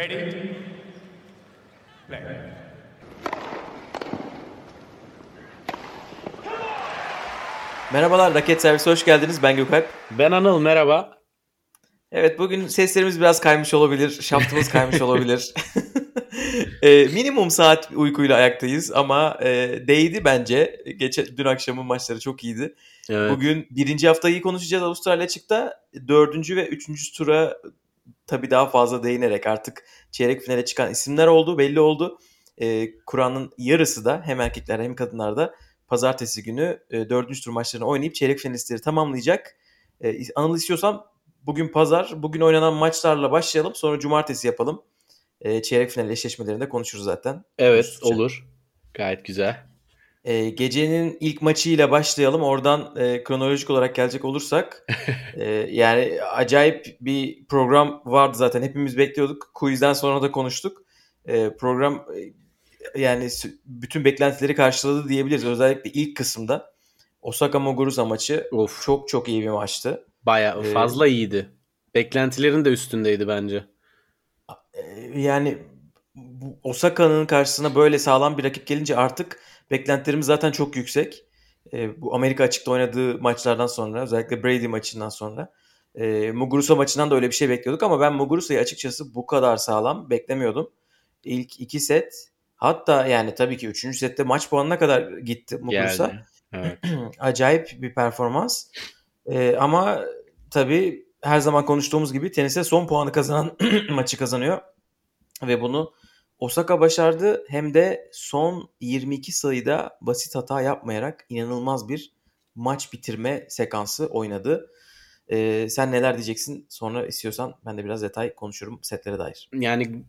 Ready? Play. Merhabalar, Raket Servisi hoş geldiniz. Ben Gökalp. Ben Anıl merhaba. Evet, bugün seslerimiz biraz kaymış olabilir, şaftımız kaymış olabilir. e, minimum saat uykuyla ayaktayız ama e, değdi bence. Geçen dün akşamın maçları çok iyiydi. Evet. Bugün birinci haftayı konuşacağız Avustralya açıkta. Dördüncü ve üçüncü tura tabii daha fazla değinerek artık çeyrek finale çıkan isimler oldu, belli oldu. E, Kur'an'ın yarısı da hem erkekler hem kadınlarda pazartesi günü e, dördüncü tur maçlarını oynayıp çeyrek finalistleri tamamlayacak. E, Anıl istiyorsan bugün pazar, bugün oynanan maçlarla başlayalım. Sonra cumartesi yapalım. E, çeyrek final eşleşmelerinde konuşuruz zaten. Evet Konuştukça. olur. Gayet güzel. E, gecenin ilk maçıyla başlayalım. Oradan e, kronolojik olarak gelecek olursak e, yani acayip bir program vardı zaten. Hepimiz bekliyorduk. Quizden sonra da konuştuk. E, program e, yani bütün beklentileri karşıladı diyebiliriz. Özellikle ilk kısımda Osaka Muguruza maçı Of çok çok iyi bir maçtı. bayağı Ee, fazla iyiydi. Beklentilerin de üstündeydi bence. E, yani Osaka'nın karşısına böyle sağlam bir rakip gelince artık beklentilerimiz zaten çok yüksek. E, bu Amerika açıkta oynadığı maçlardan sonra özellikle Brady maçından sonra e, Muguruza maçından da öyle bir şey bekliyorduk ama ben Muguruza'yı açıkçası bu kadar sağlam beklemiyordum. İlk iki set hatta yani tabii ki üçüncü sette maç puanına kadar gitti Muguruza. Geldi. Evet. Acayip bir performans. E, ama tabii her zaman konuştuğumuz gibi tenise son puanı kazanan maçı kazanıyor. Ve bunu Osaka başardı. Hem de son 22 sayıda basit hata yapmayarak inanılmaz bir maç bitirme sekansı oynadı. Ee, sen neler diyeceksin? Sonra istiyorsan ben de biraz detay konuşurum setlere dair. Yani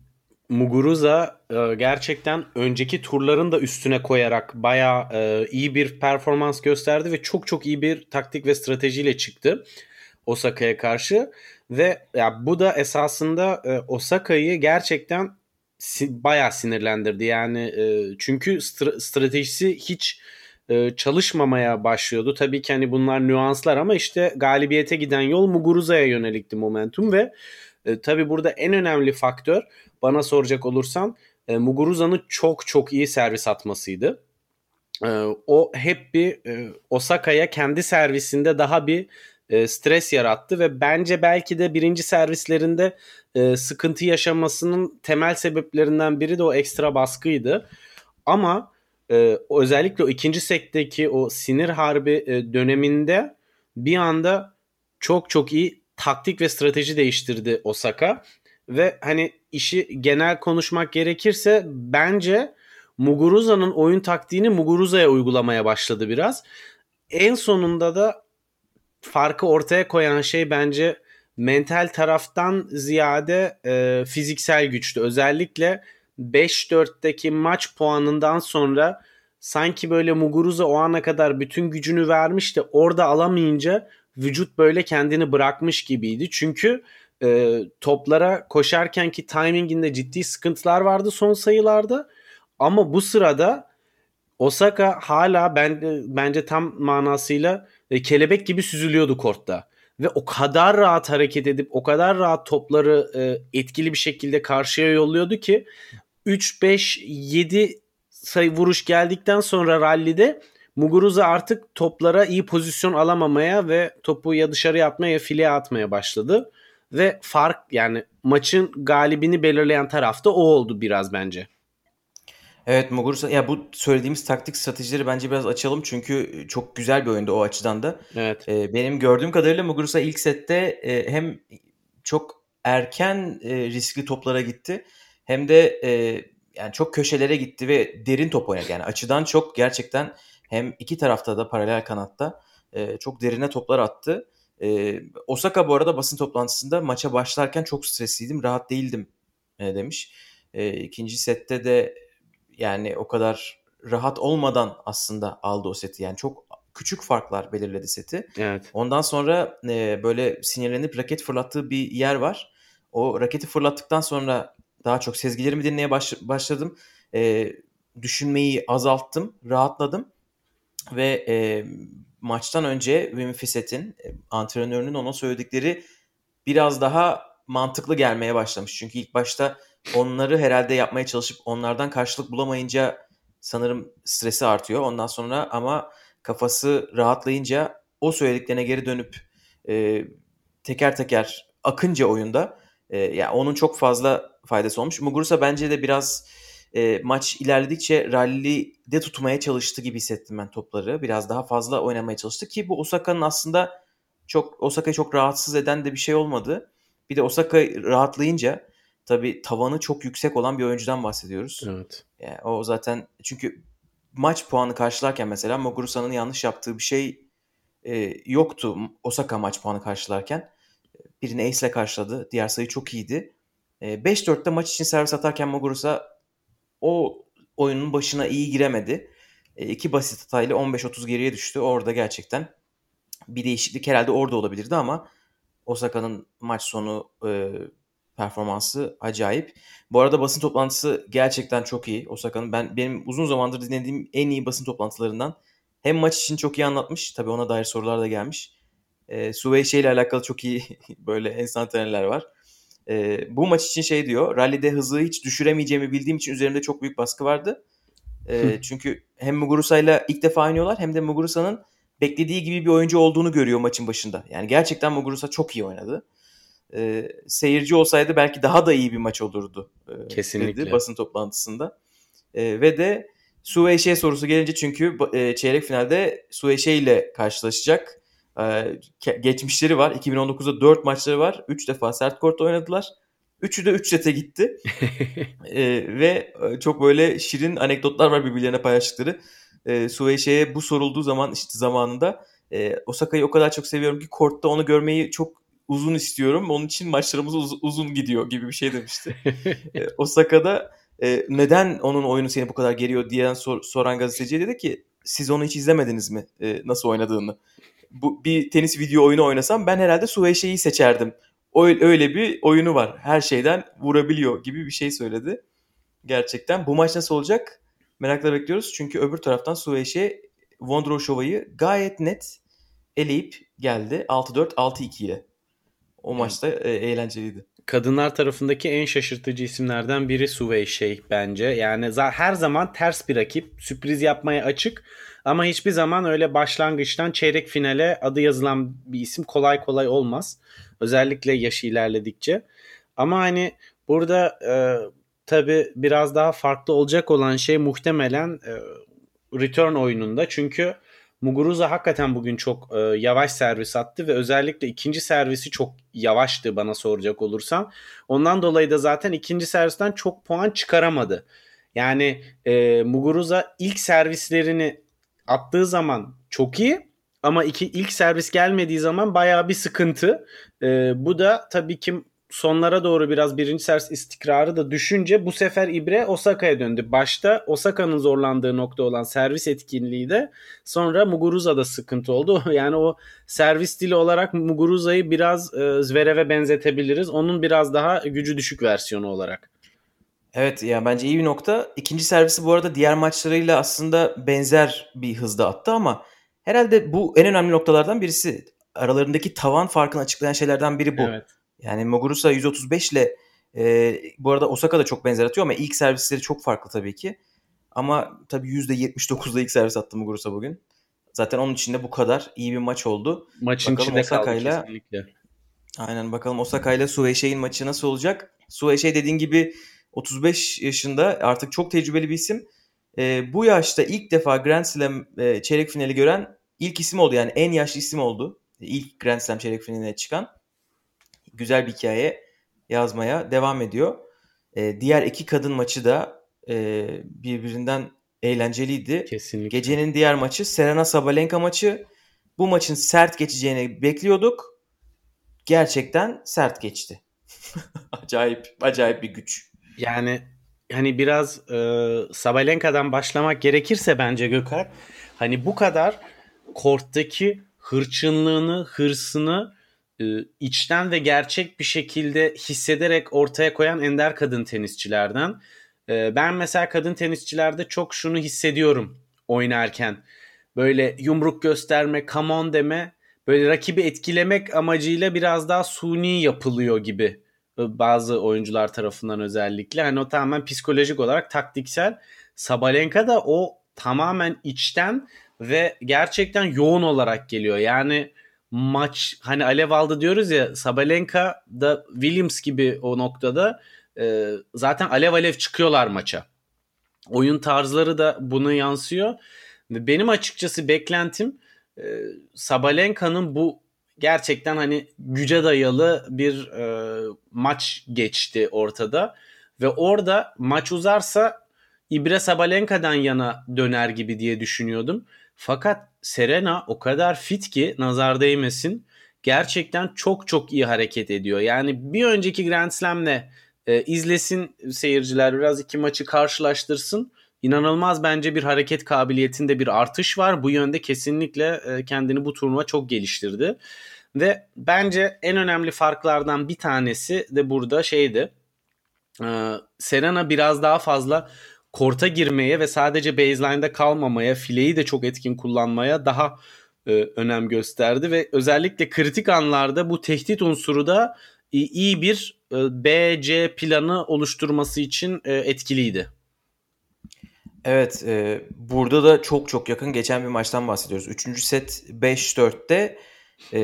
Muguruza e, gerçekten önceki turların da üstüne koyarak bayağı e, iyi bir performans gösterdi ve çok çok iyi bir taktik ve stratejiyle çıktı Osaka'ya karşı ve ya bu da esasında e, Osaka'yı gerçekten si- bayağı sinirlendirdi. Yani e, çünkü stra- stratejisi hiç e, çalışmamaya başlıyordu. Tabii ki hani bunlar nüanslar ama işte galibiyete giden yol Muguruza'ya yönelikti momentum ve e, tabii burada en önemli faktör bana soracak olursan e, Muguruza'nın çok çok iyi servis atmasıydı. E, o hep bir e, Osaka'ya kendi servisinde daha bir e, stres yarattı ve bence belki de birinci servislerinde e, sıkıntı yaşamasının temel sebeplerinden biri de o ekstra baskıydı. Ama e, özellikle o ikinci setteki o sinir harbi döneminde bir anda çok çok iyi taktik ve strateji değiştirdi Osaka ve hani işi genel konuşmak gerekirse bence Muguruza'nın oyun taktiğini Muguruza'ya uygulamaya başladı biraz. En sonunda da farkı ortaya koyan şey bence mental taraftan ziyade e, fiziksel güçtü. Özellikle 5-4'teki maç puanından sonra sanki böyle Muguruza o ana kadar bütün gücünü vermiş de orada alamayınca vücut böyle kendini bırakmış gibiydi. Çünkü e, toplara koşarkenki timinginde ciddi sıkıntılar vardı son sayılarda. Ama bu sırada Osaka hala ben, bence tam manasıyla e, kelebek gibi süzülüyordu kortta. Ve o kadar rahat hareket edip o kadar rahat topları e, etkili bir şekilde karşıya yolluyordu ki 3 5 7 sayı vuruş geldikten sonra rallide Muguruza artık toplara iyi pozisyon alamamaya ve topu ya dışarıya atmaya ya fileye atmaya başladı. Ve fark yani maçın galibini belirleyen taraf da o oldu biraz bence. Evet Muguruza ya bu söylediğimiz taktik stratejileri bence biraz açalım çünkü çok güzel bir oyundu o açıdan da. Evet. Ee, benim gördüğüm kadarıyla Muguruza ilk sette e, hem çok erken e, riskli toplara gitti hem de e, yani çok köşelere gitti ve derin top oynadı. Yani açıdan çok gerçekten hem iki tarafta da paralel kanatta e, çok derine toplar attı. E, Osaka bu arada basın toplantısında maça başlarken çok stresliydim, rahat değildim e, demiş. E, ikinci sette de yani o kadar rahat olmadan aslında aldı o seti. Yani çok küçük farklar belirledi seti. Evet. Ondan sonra e, böyle sinirlenip raket fırlattığı bir yer var. O raketi fırlattıktan sonra daha çok sezgilerimi dinlemeye baş- başladım. E, düşünmeyi azalttım, rahatladım. Ve e, maçtan önce Wim Fissett'in, e, antrenörünün ona söyledikleri biraz daha mantıklı gelmeye başlamış. Çünkü ilk başta onları herhalde yapmaya çalışıp onlardan karşılık bulamayınca sanırım stresi artıyor. Ondan sonra ama kafası rahatlayınca o söylediklerine geri dönüp e, teker teker akınca oyunda e, yani onun çok fazla faydası olmuş. Muguruza bence de biraz e, maç ilerledikçe rally'de tutmaya çalıştı gibi hissettim ben topları. Biraz daha fazla oynamaya çalıştı ki bu Osaka'nın aslında çok Osaka'yı çok rahatsız eden de bir şey olmadı. Bir de Osaka rahatlayınca tabii tavanı çok yüksek olan bir oyuncudan bahsediyoruz. Evet. Yani o zaten çünkü maç puanı karşılarken mesela Muguruza'nın yanlış yaptığı bir şey e, yoktu Osaka maç puanı karşılarken. Birini ace ile karşıladı. Diğer sayı çok iyiydi. E, 5-4'te maç için servis atarken Muguruza o oyunun başına iyi giremedi. E, iki basit hatayla 15-30 geriye düştü. Orada gerçekten bir değişiklik herhalde orada olabilirdi ama Osaka'nın maç sonu e, performansı acayip. Bu arada basın toplantısı gerçekten çok iyi. Osaka'nın ben benim uzun zamandır dinlediğim en iyi basın toplantılarından. Hem maç için çok iyi anlatmış. Tabii ona dair sorular da gelmiş. E, Suveyşe ile alakalı çok iyi böyle enstantaneler var. E, bu maç için şey diyor. Rally'de hızı hiç düşüremeyeceğimi bildiğim için üzerimde çok büyük baskı vardı. E, çünkü hem Muguruza ile ilk defa oynuyorlar hem de Muguruza'nın beklediği gibi bir oyuncu olduğunu görüyor maçın başında. Yani gerçekten Muguruza çok iyi oynadı. E, seyirci olsaydı belki daha da iyi bir maç olurdu. E, Kesinlikle. Dedi basın toplantısında. E, ve de Suveyşe sorusu gelince çünkü e, çeyrek finalde Suveyşe ile karşılaşacak. E, geçmişleri var. 2019'da 4 maçları var. 3 defa sert kortta oynadılar. Üçü de 3 sete gitti. e, ve çok böyle şirin anekdotlar var birbirlerine paylaştıkları. E, Suveyşe'ye bu sorulduğu zaman işte zamanında e, Osaka'yı o kadar çok seviyorum ki kortta onu görmeyi çok uzun istiyorum. Onun için maçlarımız uz- uzun gidiyor gibi bir şey demişti. e, Osaka'da e, neden onun oyunu seni bu kadar geriyor diyen sor, soran gazeteciye dedi ki siz onu hiç izlemediniz mi e, nasıl oynadığını? Bu bir tenis video oyunu oynasam ben herhalde Suveyşe'yi seçerdim. O, öyle bir oyunu var. Her şeyden vurabiliyor gibi bir şey söyledi. Gerçekten bu maç nasıl olacak? Merakla bekliyoruz. Çünkü öbür taraftan Suveyşe Vondroushova'yı gayet net eleyip geldi. 6-4, 6-2 ile. O maçta e, eğlenceliydi kadınlar tarafındaki en şaşırtıcı isimlerden biri Suvey Şey bence. Yani her zaman ters bir rakip. Sürpriz yapmaya açık. Ama hiçbir zaman öyle başlangıçtan çeyrek finale adı yazılan bir isim kolay kolay olmaz. Özellikle yaşı ilerledikçe. Ama hani burada e, tabii biraz daha farklı olacak olan şey muhtemelen e, return oyununda. Çünkü Muguruza hakikaten bugün çok e, yavaş servis attı ve özellikle ikinci servisi çok yavaştı bana soracak olursan. Ondan dolayı da zaten ikinci servisten çok puan çıkaramadı. Yani e, Muguruza ilk servislerini attığı zaman çok iyi ama iki ilk servis gelmediği zaman bayağı bir sıkıntı. E, bu da tabii ki sonlara doğru biraz birinci servis istikrarı da düşünce bu sefer ibre Osaka'ya döndü. Başta Osaka'nın zorlandığı nokta olan servis etkinliği de sonra Muguruza'da sıkıntı oldu. Yani o servis dili olarak Muguruza'yı biraz e, Zverev'e benzetebiliriz. Onun biraz daha gücü düşük versiyonu olarak. Evet ya yani bence iyi bir nokta. İkinci servisi bu arada diğer maçlarıyla aslında benzer bir hızda attı ama herhalde bu en önemli noktalardan birisi. Aralarındaki tavan farkını açıklayan şeylerden biri bu. Evet. Yani Muguruza 135 ile e, bu arada Osaka da çok benzer atıyor ama ilk servisleri çok farklı tabii ki. Ama tabii %79'da ilk servis attı Muguruza bugün. Zaten onun için de bu kadar iyi bir maç oldu. Maçın bakalım içinde Osaka'yla, kaldı kesinlikle. Aynen bakalım Osaka ile Sueşe'nin maçı nasıl olacak? Sueşe dediğin gibi 35 yaşında artık çok tecrübeli bir isim. E, bu yaşta ilk defa Grand Slam e, çeyrek finali gören ilk isim oldu. Yani en yaşlı isim oldu. İlk Grand Slam çeyrek finaline çıkan güzel bir hikaye yazmaya devam ediyor. E, diğer iki kadın maçı da e, birbirinden eğlenceliydi. Kesinlikle. Gecenin diğer maçı Serena Sabalenka maçı. Bu maçın sert geçeceğini bekliyorduk. Gerçekten sert geçti. acayip, acayip bir güç. Yani hani biraz e, Sabalenka'dan başlamak gerekirse bence Gökalp hani bu kadar korttaki hırçınlığını, hırsını içten ve gerçek bir şekilde hissederek ortaya koyan ender kadın tenisçilerden. E, ben mesela kadın tenisçilerde çok şunu hissediyorum oynarken. Böyle yumruk gösterme, come on deme, böyle rakibi etkilemek amacıyla biraz daha suni yapılıyor gibi bazı oyuncular tarafından özellikle. Hani o tamamen psikolojik olarak taktiksel. Sabalenka da o tamamen içten ve gerçekten yoğun olarak geliyor. Yani maç hani alev aldı diyoruz ya Sabalenka da Williams gibi o noktada e, zaten alev alev çıkıyorlar maça. Oyun tarzları da buna yansıyor. Benim açıkçası beklentim e, Sabalenka'nın bu gerçekten hani güce dayalı bir e, maç geçti ortada. Ve orada maç uzarsa İbre Sabalenka'dan yana döner gibi diye düşünüyordum. Fakat Serena o kadar fit ki nazar değmesin. Gerçekten çok çok iyi hareket ediyor. Yani bir önceki Grand Slam'le e, izlesin seyirciler biraz iki maçı karşılaştırsın. İnanılmaz bence bir hareket kabiliyetinde bir artış var. Bu yönde kesinlikle e, kendini bu turnuva çok geliştirdi. Ve bence en önemli farklardan bir tanesi de burada şeydi. E, Serena biraz daha fazla korta girmeye ve sadece baseline'da kalmamaya, fileyi de çok etkin kullanmaya daha e, önem gösterdi ve özellikle kritik anlarda bu tehdit unsuru da iyi bir e, BC planı oluşturması için e, etkiliydi. Evet, e, burada da çok çok yakın geçen bir maçtan bahsediyoruz. Üçüncü set 5-4'te e,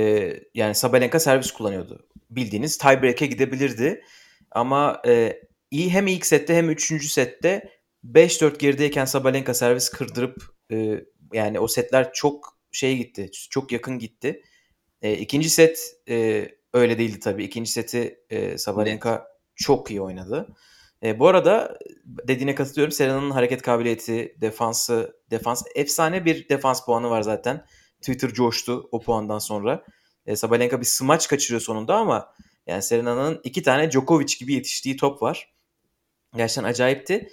yani Sabalenka servis kullanıyordu. Bildiğiniz tiebreak'e gidebilirdi. Ama e, iyi hem ilk sette hem üçüncü sette 5-4 gerideyken Sabalenka servis kırdırıp e, yani o setler çok şey gitti. Çok yakın gitti. E, ikinci set e, öyle değildi tabii. İkinci seti e, Sabalenka evet. çok iyi oynadı. E, bu arada dediğine katılıyorum. Serena'nın hareket kabiliyeti, defansı, defans efsane bir defans puanı var zaten. Twitter coştu o puandan sonra. E, Sabalenka bir smaç kaçırıyor sonunda ama yani Serena'nın iki tane Djokovic gibi yetiştiği top var. Gerçekten acayipti.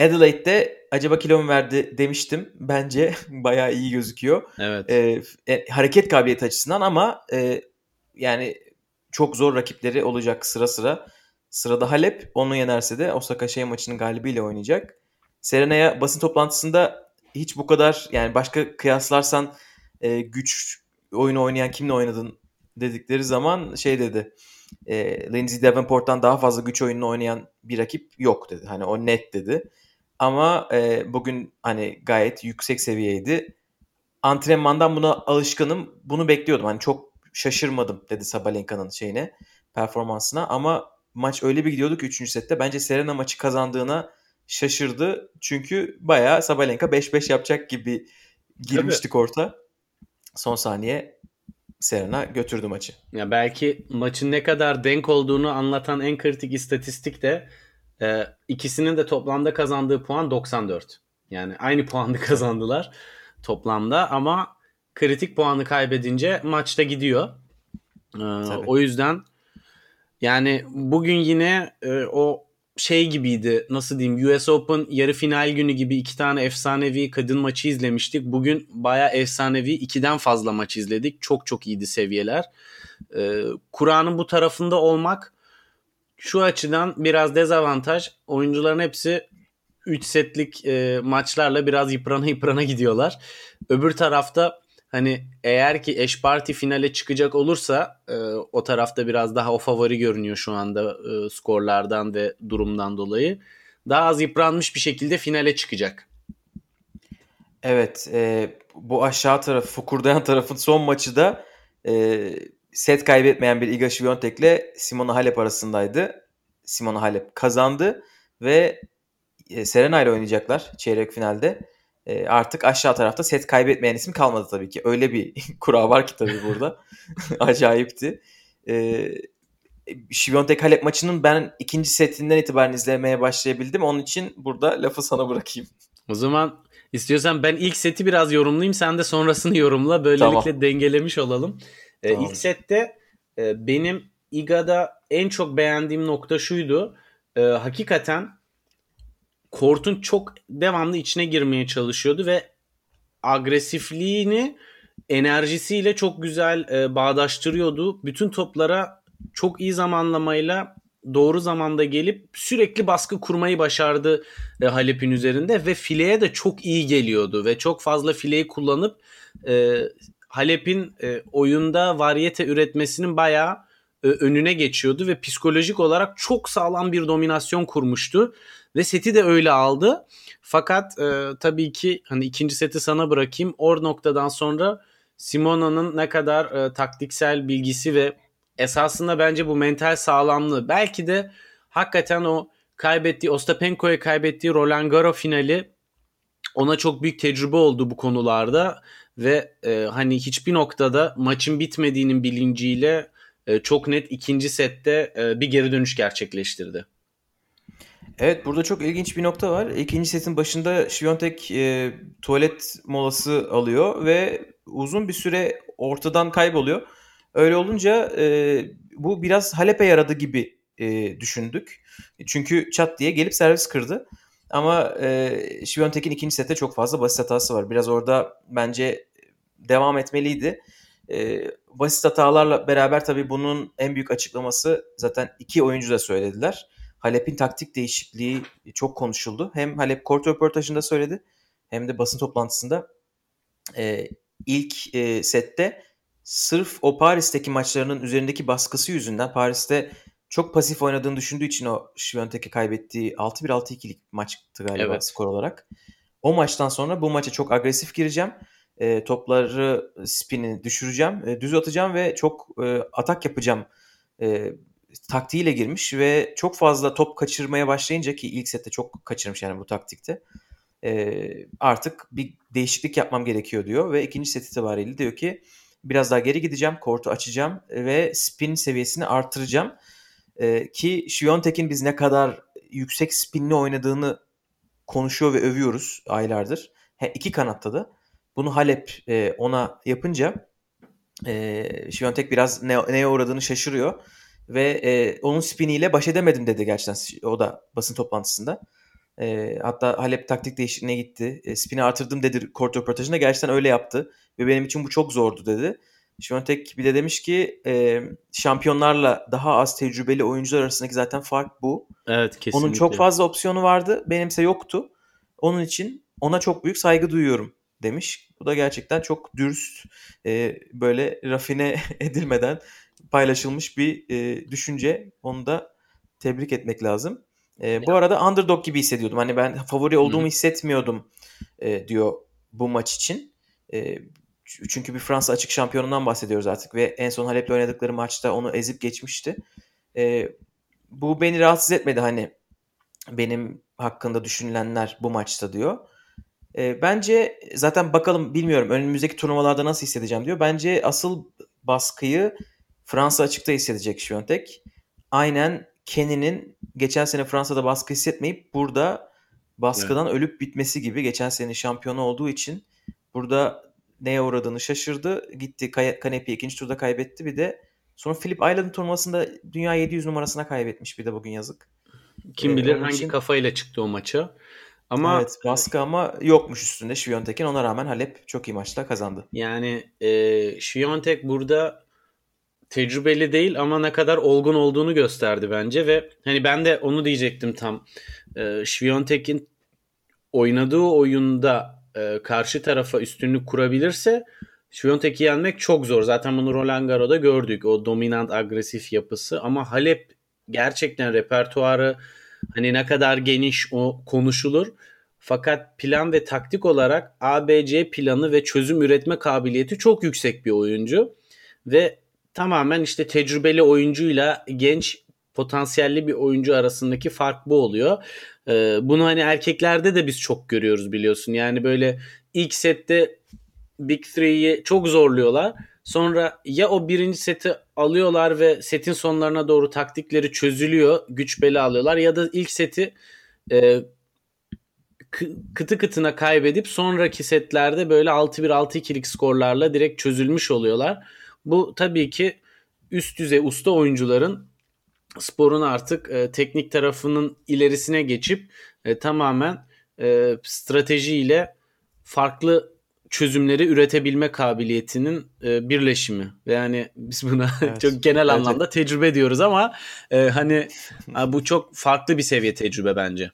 Adelaide'de acaba kilo mu verdi demiştim. Bence bayağı iyi gözüküyor. Evet. E, e, hareket kabiliyeti açısından ama e, yani çok zor rakipleri olacak sıra sıra. Sırada Halep. Onu yenerse de Osaka şey maçının galibiyle oynayacak. Serena'ya basın toplantısında hiç bu kadar yani başka kıyaslarsan e, güç oyunu oynayan kimle oynadın dedikleri zaman şey dedi. E, Lindsay Davenport'tan daha fazla güç oyununu oynayan bir rakip yok dedi. Hani o net dedi. Ama e, bugün hani gayet yüksek seviyeydi. Antrenmandan buna alışkınım. Bunu bekliyordum. Hani çok şaşırmadım dedi Sabalenka'nın şeyine, performansına. Ama maç öyle bir gidiyordu ki 3. sette. Bence Serena maçı kazandığına şaşırdı. Çünkü bayağı Sabalenka 5-5 yapacak gibi girmiştik Tabii. orta. Son saniye Serena götürdü maçı. Ya belki maçın ne kadar denk olduğunu anlatan en kritik istatistik de e, ikisinin de toplamda kazandığı puan 94. Yani aynı puanı kazandılar toplamda ama kritik puanı kaybedince maçta gidiyor. E, o yüzden yani bugün yine e, o şey gibiydi nasıl diyeyim US Open yarı final günü gibi iki tane efsanevi kadın maçı izlemiştik. Bugün baya efsanevi ikiden fazla maç izledik. Çok çok iyiydi seviyeler. Ee, Kur'an'ın bu tarafında olmak şu açıdan biraz dezavantaj. Oyuncuların hepsi 3 setlik e, maçlarla biraz yıprana yıprana gidiyorlar. Öbür tarafta hani eğer ki eş parti finale çıkacak olursa e, o tarafta biraz daha o favori görünüyor şu anda e, skorlardan ve durumdan dolayı. Daha az yıpranmış bir şekilde finale çıkacak. Evet e, bu aşağı tarafı fokurdayan tarafın son maçı da e, set kaybetmeyen bir Iga Świątek ile Simona Halep arasındaydı. Simona Halep kazandı ve e, Serena ile oynayacaklar çeyrek finalde. E, artık aşağı tarafta set kaybetmeyen isim kalmadı tabii ki. Öyle bir kura var ki tabii burada. Acayipti. E, Świątek Halep maçının ben ikinci setinden itibaren izlemeye başlayabildim. Onun için burada lafı sana bırakayım. O zaman istiyorsan ben ilk seti biraz yorumlayayım. Sen de sonrasını yorumla. Böylelikle tamam. dengelemiş olalım. Tamam. İlk sette e, benim Iga'da en çok beğendiğim nokta şuydu. E, hakikaten Kort'un çok devamlı içine girmeye çalışıyordu ve agresifliğini enerjisiyle çok güzel e, bağdaştırıyordu. Bütün toplara çok iyi zamanlamayla doğru zamanda gelip sürekli baskı kurmayı başardı e, Halep'in üzerinde ve fileye de çok iyi geliyordu ve çok fazla fileyi kullanıp e, Halep'in e, oyunda varyete üretmesinin bayağı e, önüne geçiyordu ve psikolojik olarak çok sağlam bir dominasyon kurmuştu ve seti de öyle aldı. Fakat e, tabii ki hani ikinci seti sana bırakayım. O noktadan sonra Simona'nın ne kadar e, taktiksel bilgisi ve esasında bence bu mental sağlamlığı belki de hakikaten o kaybettiği Ostapenko'ya kaybettiği Roland Garros finali ona çok büyük tecrübe oldu bu konularda ve e, hani hiçbir noktada maçın bitmediğinin bilinciyle e, çok net ikinci sette e, bir geri dönüş gerçekleştirdi. Evet burada çok ilginç bir nokta var. İkinci setin başında Şviyontek e, tuvalet molası alıyor ve uzun bir süre ortadan kayboluyor. Öyle olunca e, bu biraz Halep'e yaradı gibi e, düşündük. Çünkü çat diye gelip servis kırdı. Ama e, Şviyontek'in ikinci sette çok fazla basit hatası var. Biraz orada bence devam etmeliydi. E, basit hatalarla beraber tabii bunun en büyük açıklaması zaten iki oyuncu da söylediler. Halep'in taktik değişikliği çok konuşuldu. Hem Halep kort röportajında söyledi hem de basın toplantısında. E, ilk e, sette sırf o Paris'teki maçlarının üzerindeki baskısı yüzünden Paris'te çok pasif oynadığını düşündüğü için o Şviyontek'e kaybettiği 6-1-6-2'lik maçtı galiba evet. skor olarak. O maçtan sonra bu maça çok agresif gireceğim. E, topları spini düşüreceğim. E, düz atacağım ve çok e, atak yapacağım e, taktiğiyle girmiş ve çok fazla top kaçırmaya başlayınca ki ilk sette çok kaçırmış yani bu taktikte. E, artık bir değişiklik yapmam gerekiyor diyor ve ikinci set itibariyle diyor ki biraz daha geri gideceğim, kortu açacağım ve spin seviyesini artıracağım. E, ki Şiyontek'in biz ne kadar yüksek spinli oynadığını konuşuyor ve övüyoruz aylardır. He, iki kanatta da. Bunu Halep e, ona yapınca e, Şiyontek biraz ne, neye uğradığını şaşırıyor. Ve e, onun spiniyle baş edemedim dedi gerçekten o da basın toplantısında. E, hatta Halep taktik değişikliğine gitti. E, spini artırdım dedi kort röportajında. Gerçekten öyle yaptı. Ve benim için bu çok zordu dedi. Şiontek bir de demiş ki e, şampiyonlarla daha az tecrübeli oyuncular arasındaki zaten fark bu. Evet kesinlikle. Onun çok fazla opsiyonu vardı. Benimse yoktu. Onun için ona çok büyük saygı duyuyorum demiş. Bu da gerçekten çok dürüst e, böyle rafine edilmeden paylaşılmış bir e, düşünce. Onu da tebrik etmek lazım. E, bu arada underdog gibi hissediyordum. Hani ben favori olduğumu Hı. hissetmiyordum e, diyor bu maç için. E, çünkü bir Fransa açık şampiyonundan bahsediyoruz artık ve en son Halep'le oynadıkları maçta onu ezip geçmişti. E, bu beni rahatsız etmedi hani benim hakkında düşünülenler bu maçta diyor. E, bence zaten bakalım bilmiyorum önümüzdeki turnuvalarda nasıl hissedeceğim diyor. Bence asıl baskıyı Fransa açıkta hissedecek Şiyontek. Aynen Kenny'nin geçen sene Fransa'da baskı hissetmeyip burada baskıdan evet. ölüp bitmesi gibi geçen sene şampiyonu olduğu için burada neye uğradığını şaşırdı. Gitti Kanepi ikinci turda kaybetti. Bir de sonra Philip Island turnuvasında dünya 700 numarasına kaybetmiş bir de bugün yazık. Kim ee, bilir hangi için... kafayla çıktı o maça. Ama evet baskı ama yokmuş üstünde Şviyontek'in. Ona rağmen Halep çok iyi maçta kazandı. Yani e, Şviyontek burada tecrübeli değil ama ne kadar olgun olduğunu gösterdi bence ve hani ben de onu diyecektim tam. E, Şviyontek'in oynadığı oyunda e, karşı tarafa üstünlük kurabilirse Şviyontek'i yenmek çok zor. Zaten bunu Roland Garros'da gördük. O dominant agresif yapısı ama Halep gerçekten repertuarı hani ne kadar geniş o konuşulur. Fakat plan ve taktik olarak ABC planı ve çözüm üretme kabiliyeti çok yüksek bir oyuncu. Ve tamamen işte tecrübeli oyuncuyla genç potansiyelli bir oyuncu arasındaki fark bu oluyor. Ee, bunu hani erkeklerde de biz çok görüyoruz biliyorsun. Yani böyle ilk sette Big Three'yi çok zorluyorlar. Sonra ya o birinci seti alıyorlar ve setin sonlarına doğru taktikleri çözülüyor. Güç bela alıyorlar ya da ilk seti e, kıtı kıtına kaybedip sonraki setlerde böyle 6-1 6-2'lik skorlarla direkt çözülmüş oluyorlar. Bu tabii ki üst düzey usta oyuncuların sporun artık e, teknik tarafının ilerisine geçip e, tamamen e, stratejiyle farklı çözümleri üretebilme kabiliyetinin e, birleşimi. Ve yani biz buna evet. çok genel bence... anlamda tecrübe diyoruz ama e, hani bu çok farklı bir seviye tecrübe bence.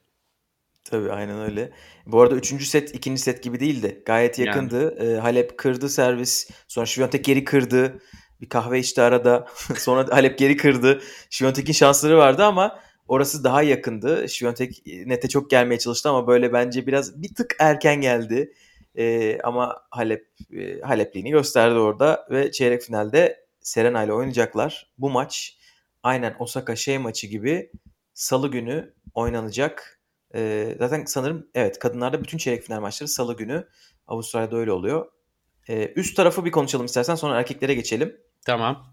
Tabii aynen öyle. Bu arada üçüncü set ikinci set gibi değildi. Gayet yakındı. Yani. E, Halep kırdı servis. Sonra Şiviyontek geri kırdı. Bir kahve içti arada. Sonra Halep geri kırdı. Şiyontek'in şansları vardı ama orası daha yakındı. Şiyontek nete çok gelmeye çalıştı ama böyle bence biraz bir tık erken geldi. Ee, ama Halep e, Halepliğini gösterdi orada ve çeyrek finalde Serena ile oynayacaklar. Bu maç aynen Osaka şey maçı gibi salı günü oynanacak. Ee, zaten sanırım evet kadınlarda bütün çeyrek final maçları salı günü. Avustralya'da öyle oluyor. Ee, üst tarafı bir konuşalım istersen sonra erkeklere geçelim. Tamam.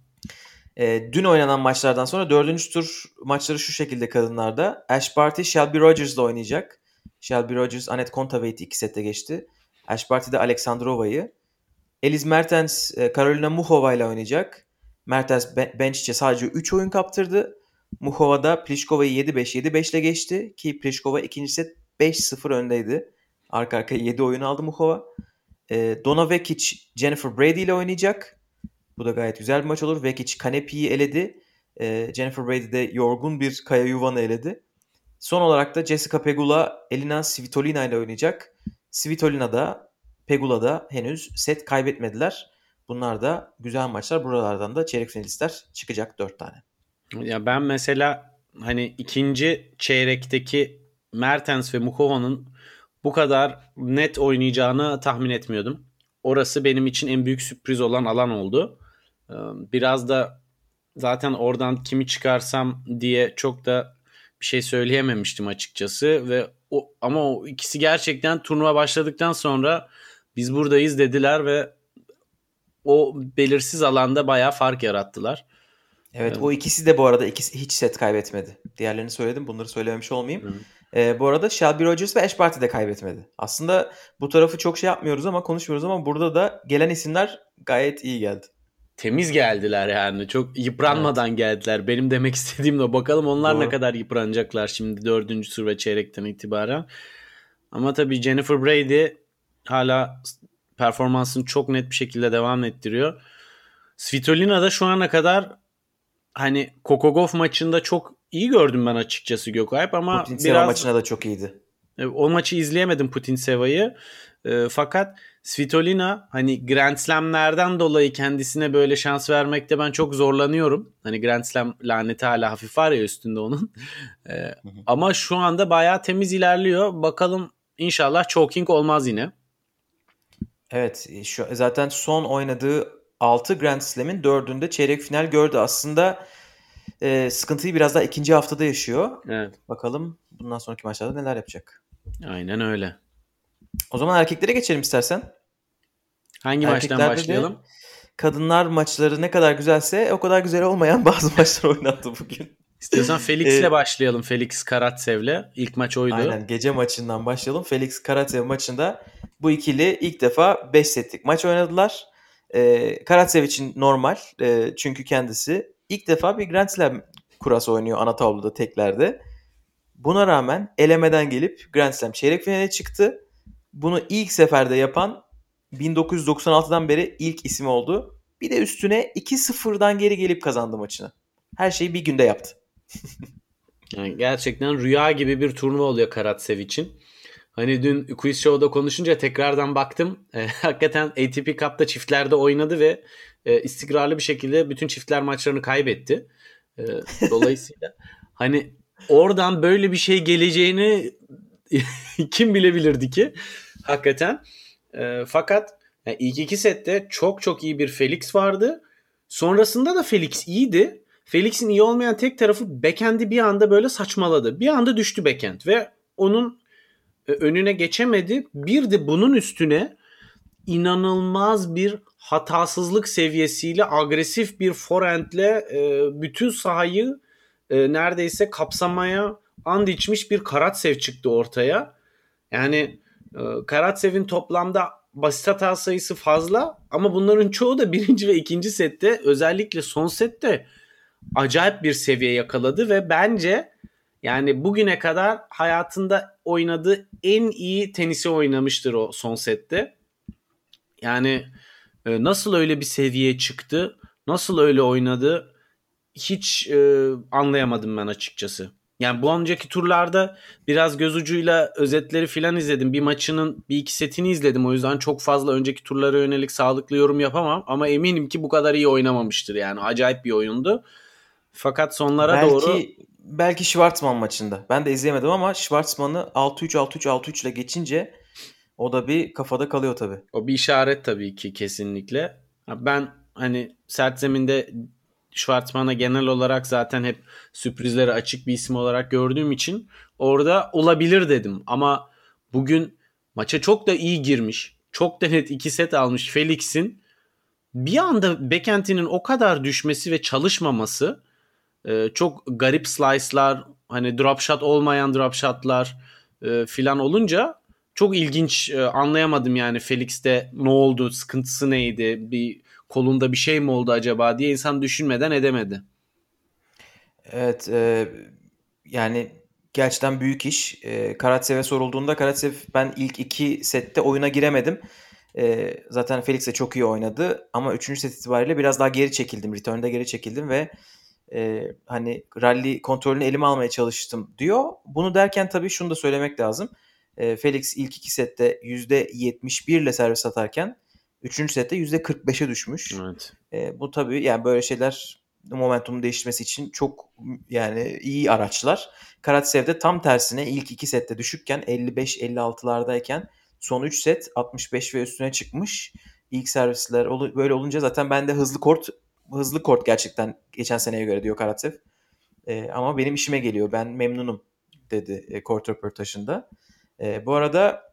Ee, dün oynanan maçlardan sonra dördüncü tur maçları şu şekilde kadınlarda. Ash Barty Shelby Rogers ile oynayacak. Shelby Rogers Anet Kontaveit iki sette geçti. Ash Barty de Aleksandrova'yı. Eliz Mertens Karolina Muhova ile oynayacak. Mertens bench'e sadece 3 oyun kaptırdı. Muhova da Pliškova'yı 7-5 7-5 ile geçti ki Pliškova ikinci set 5-0 öndeydi. Arka arkaya 7 oyun aldı Muhova. E, Dona Vekic Jennifer Brady ile oynayacak. Bu da gayet güzel bir maç olur. Vekic Kanepi'yi eledi. E, Jennifer Brady de yorgun bir Kaya Yuvan'ı eledi. Son olarak da Jessica Pegula Elina Svitolina ile oynayacak. Svitolina da Pegula da henüz set kaybetmediler. Bunlar da güzel maçlar. Buralardan da çeyrek finalistler çıkacak 4 tane. Ya ben mesela hani ikinci çeyrekteki Mertens ve Mukova'nın bu kadar net oynayacağını tahmin etmiyordum. Orası benim için en büyük sürpriz olan alan oldu. Ee, biraz da zaten oradan kimi çıkarsam diye çok da bir şey söyleyememiştim açıkçası ve o ama o ikisi gerçekten turnuva başladıktan sonra biz buradayız dediler ve o belirsiz alanda bayağı fark yarattılar. Evet, evet o ikisi de bu arada ikisi hiç set kaybetmedi. Diğerlerini söyledim bunları söylememiş olmayayım. Hı. Ee, bu arada Shelby Rogers ve Ash Barty de kaybetmedi. Aslında bu tarafı çok şey yapmıyoruz ama konuşmuyoruz ama burada da gelen isimler gayet iyi geldi. Temiz geldiler yani. Çok yıpranmadan evet. geldiler. Benim demek istediğim de bakalım onlar Doğru. ne kadar yıpranacaklar şimdi dördüncü tur ve çeyrekten itibaren. Ama tabii Jennifer Brady hala performansını çok net bir şekilde devam ettiriyor. Svitolina da şu ana kadar hani Kokogov maçında çok iyi gördüm ben açıkçası Gökalp ama Putin biraz maçına da çok iyiydi. E, o maçı izleyemedim Putin Seva'yı. E, fakat Svitolina hani Grand Slam'lerden dolayı kendisine böyle şans vermekte ben çok zorlanıyorum. Hani Grand Slam laneti hala hafif var ya üstünde onun. E, ama şu anda bayağı temiz ilerliyor. Bakalım inşallah choking olmaz yine. Evet şu zaten son oynadığı 6 Grand Slam'in 4'ünde çeyrek final gördü. Aslında e, sıkıntıyı biraz daha ikinci haftada yaşıyor. Evet. Bakalım bundan sonraki maçlarda neler yapacak. Aynen öyle. O zaman erkeklere geçelim istersen. Hangi maçtan başlayalım? Kadınlar maçları ne kadar güzelse o kadar güzel olmayan bazı maçlar oynandı bugün. İstiyorsan Felix'le ee, başlayalım. Felix Karatsev'le. İlk maç oydu. Aynen gece maçından başlayalım. Felix Karatsev maçında bu ikili ilk defa 5 setlik maç oynadılar. Ee, Karatsev için normal. E, çünkü kendisi ilk defa bir Grand Slam kurası oynuyor ana tabloda teklerde. Buna rağmen elemeden gelip Grand Slam çeyrek finale çıktı. Bunu ilk seferde yapan 1996'dan beri ilk isim oldu. Bir de üstüne 2-0'dan geri gelip kazandı maçını. Her şeyi bir günde yaptı. yani gerçekten rüya gibi bir turnuva oluyor Karatsev için. Hani dün Quiz Show'da konuşunca tekrardan baktım. E, hakikaten ATP Cup'ta çiftlerde oynadı ve e, istikrarlı bir şekilde bütün çiftler maçlarını kaybetti. E, dolayısıyla hani oradan böyle bir şey geleceğini kim bilebilirdi ki? Hakikaten. E, fakat yani ilk iki sette çok çok iyi bir Felix vardı. Sonrasında da Felix iyiydi. Felix'in iyi olmayan tek tarafı backend'i bir anda böyle saçmaladı. Bir anda düştü backend ve onun e, önüne geçemedi. Bir de bunun üstüne inanılmaz bir hatasızlık seviyesiyle agresif bir forehandle e, bütün sahayı e, neredeyse kapsamaya and içmiş bir Karatsev çıktı ortaya. Yani Karatsev'in toplamda basit hata sayısı fazla ama bunların çoğu da birinci ve ikinci sette özellikle son sette acayip bir seviye yakaladı ve bence yani bugüne kadar hayatında oynadığı en iyi tenisi oynamıştır o son sette. Yani e, nasıl öyle bir seviyeye çıktı, nasıl öyle oynadı hiç e, anlayamadım ben açıkçası. Yani bu önceki turlarda biraz göz ucuyla özetleri filan izledim. Bir maçının bir iki setini izledim. O yüzden çok fazla önceki turlara yönelik sağlıklı yorum yapamam. Ama eminim ki bu kadar iyi oynamamıştır yani. Acayip bir oyundu. Fakat sonlara belki, doğru... Belki Schwartzman maçında. Ben de izleyemedim ama Schwartzman'ı 6-3, 6-3, 6-3 ile geçince o da bir kafada kalıyor tabii. O bir işaret tabii ki kesinlikle. Ben hani sert zeminde Schwartzman'a genel olarak zaten hep sürprizlere açık bir isim olarak gördüğüm için orada olabilir dedim. Ama bugün maça çok da iyi girmiş. Çok da net iki set almış Felix'in. Bir anda Bekenti'nin o kadar düşmesi ve çalışmaması e, çok garip slice'lar hani drop shot olmayan drop shot'lar e, filan olunca çok ilginç e, anlayamadım yani Felix'te ne oldu sıkıntısı neydi bir kolunda bir şey mi oldu acaba diye insan düşünmeden edemedi. Evet e, yani gerçekten büyük iş. E, Karatsev'e sorulduğunda Karatsev ben ilk iki sette oyuna giremedim. E, zaten Felix de çok iyi oynadı ama üçüncü set itibariyle biraz daha geri çekildim. Return'da geri çekildim ve e, hani rally kontrolünü elime almaya çalıştım diyor. Bunu derken tabii şunu da söylemek lazım. E, Felix ilk iki sette %71 ile servis atarken Üçüncü sette %45'e düşmüş. Evet. E, bu tabii yani böyle şeyler momentumun değişmesi için çok yani iyi araçlar. Karatsev de tam tersine ilk iki sette düşükken 55-56'lardayken son 3 set 65 ve üstüne çıkmış. İlk servisler böyle olunca zaten ben de hızlı kort hızlı kort gerçekten geçen seneye göre diyor Karatsev. E, ama benim işime geliyor. Ben memnunum dedi e, kort röportajında. E, bu arada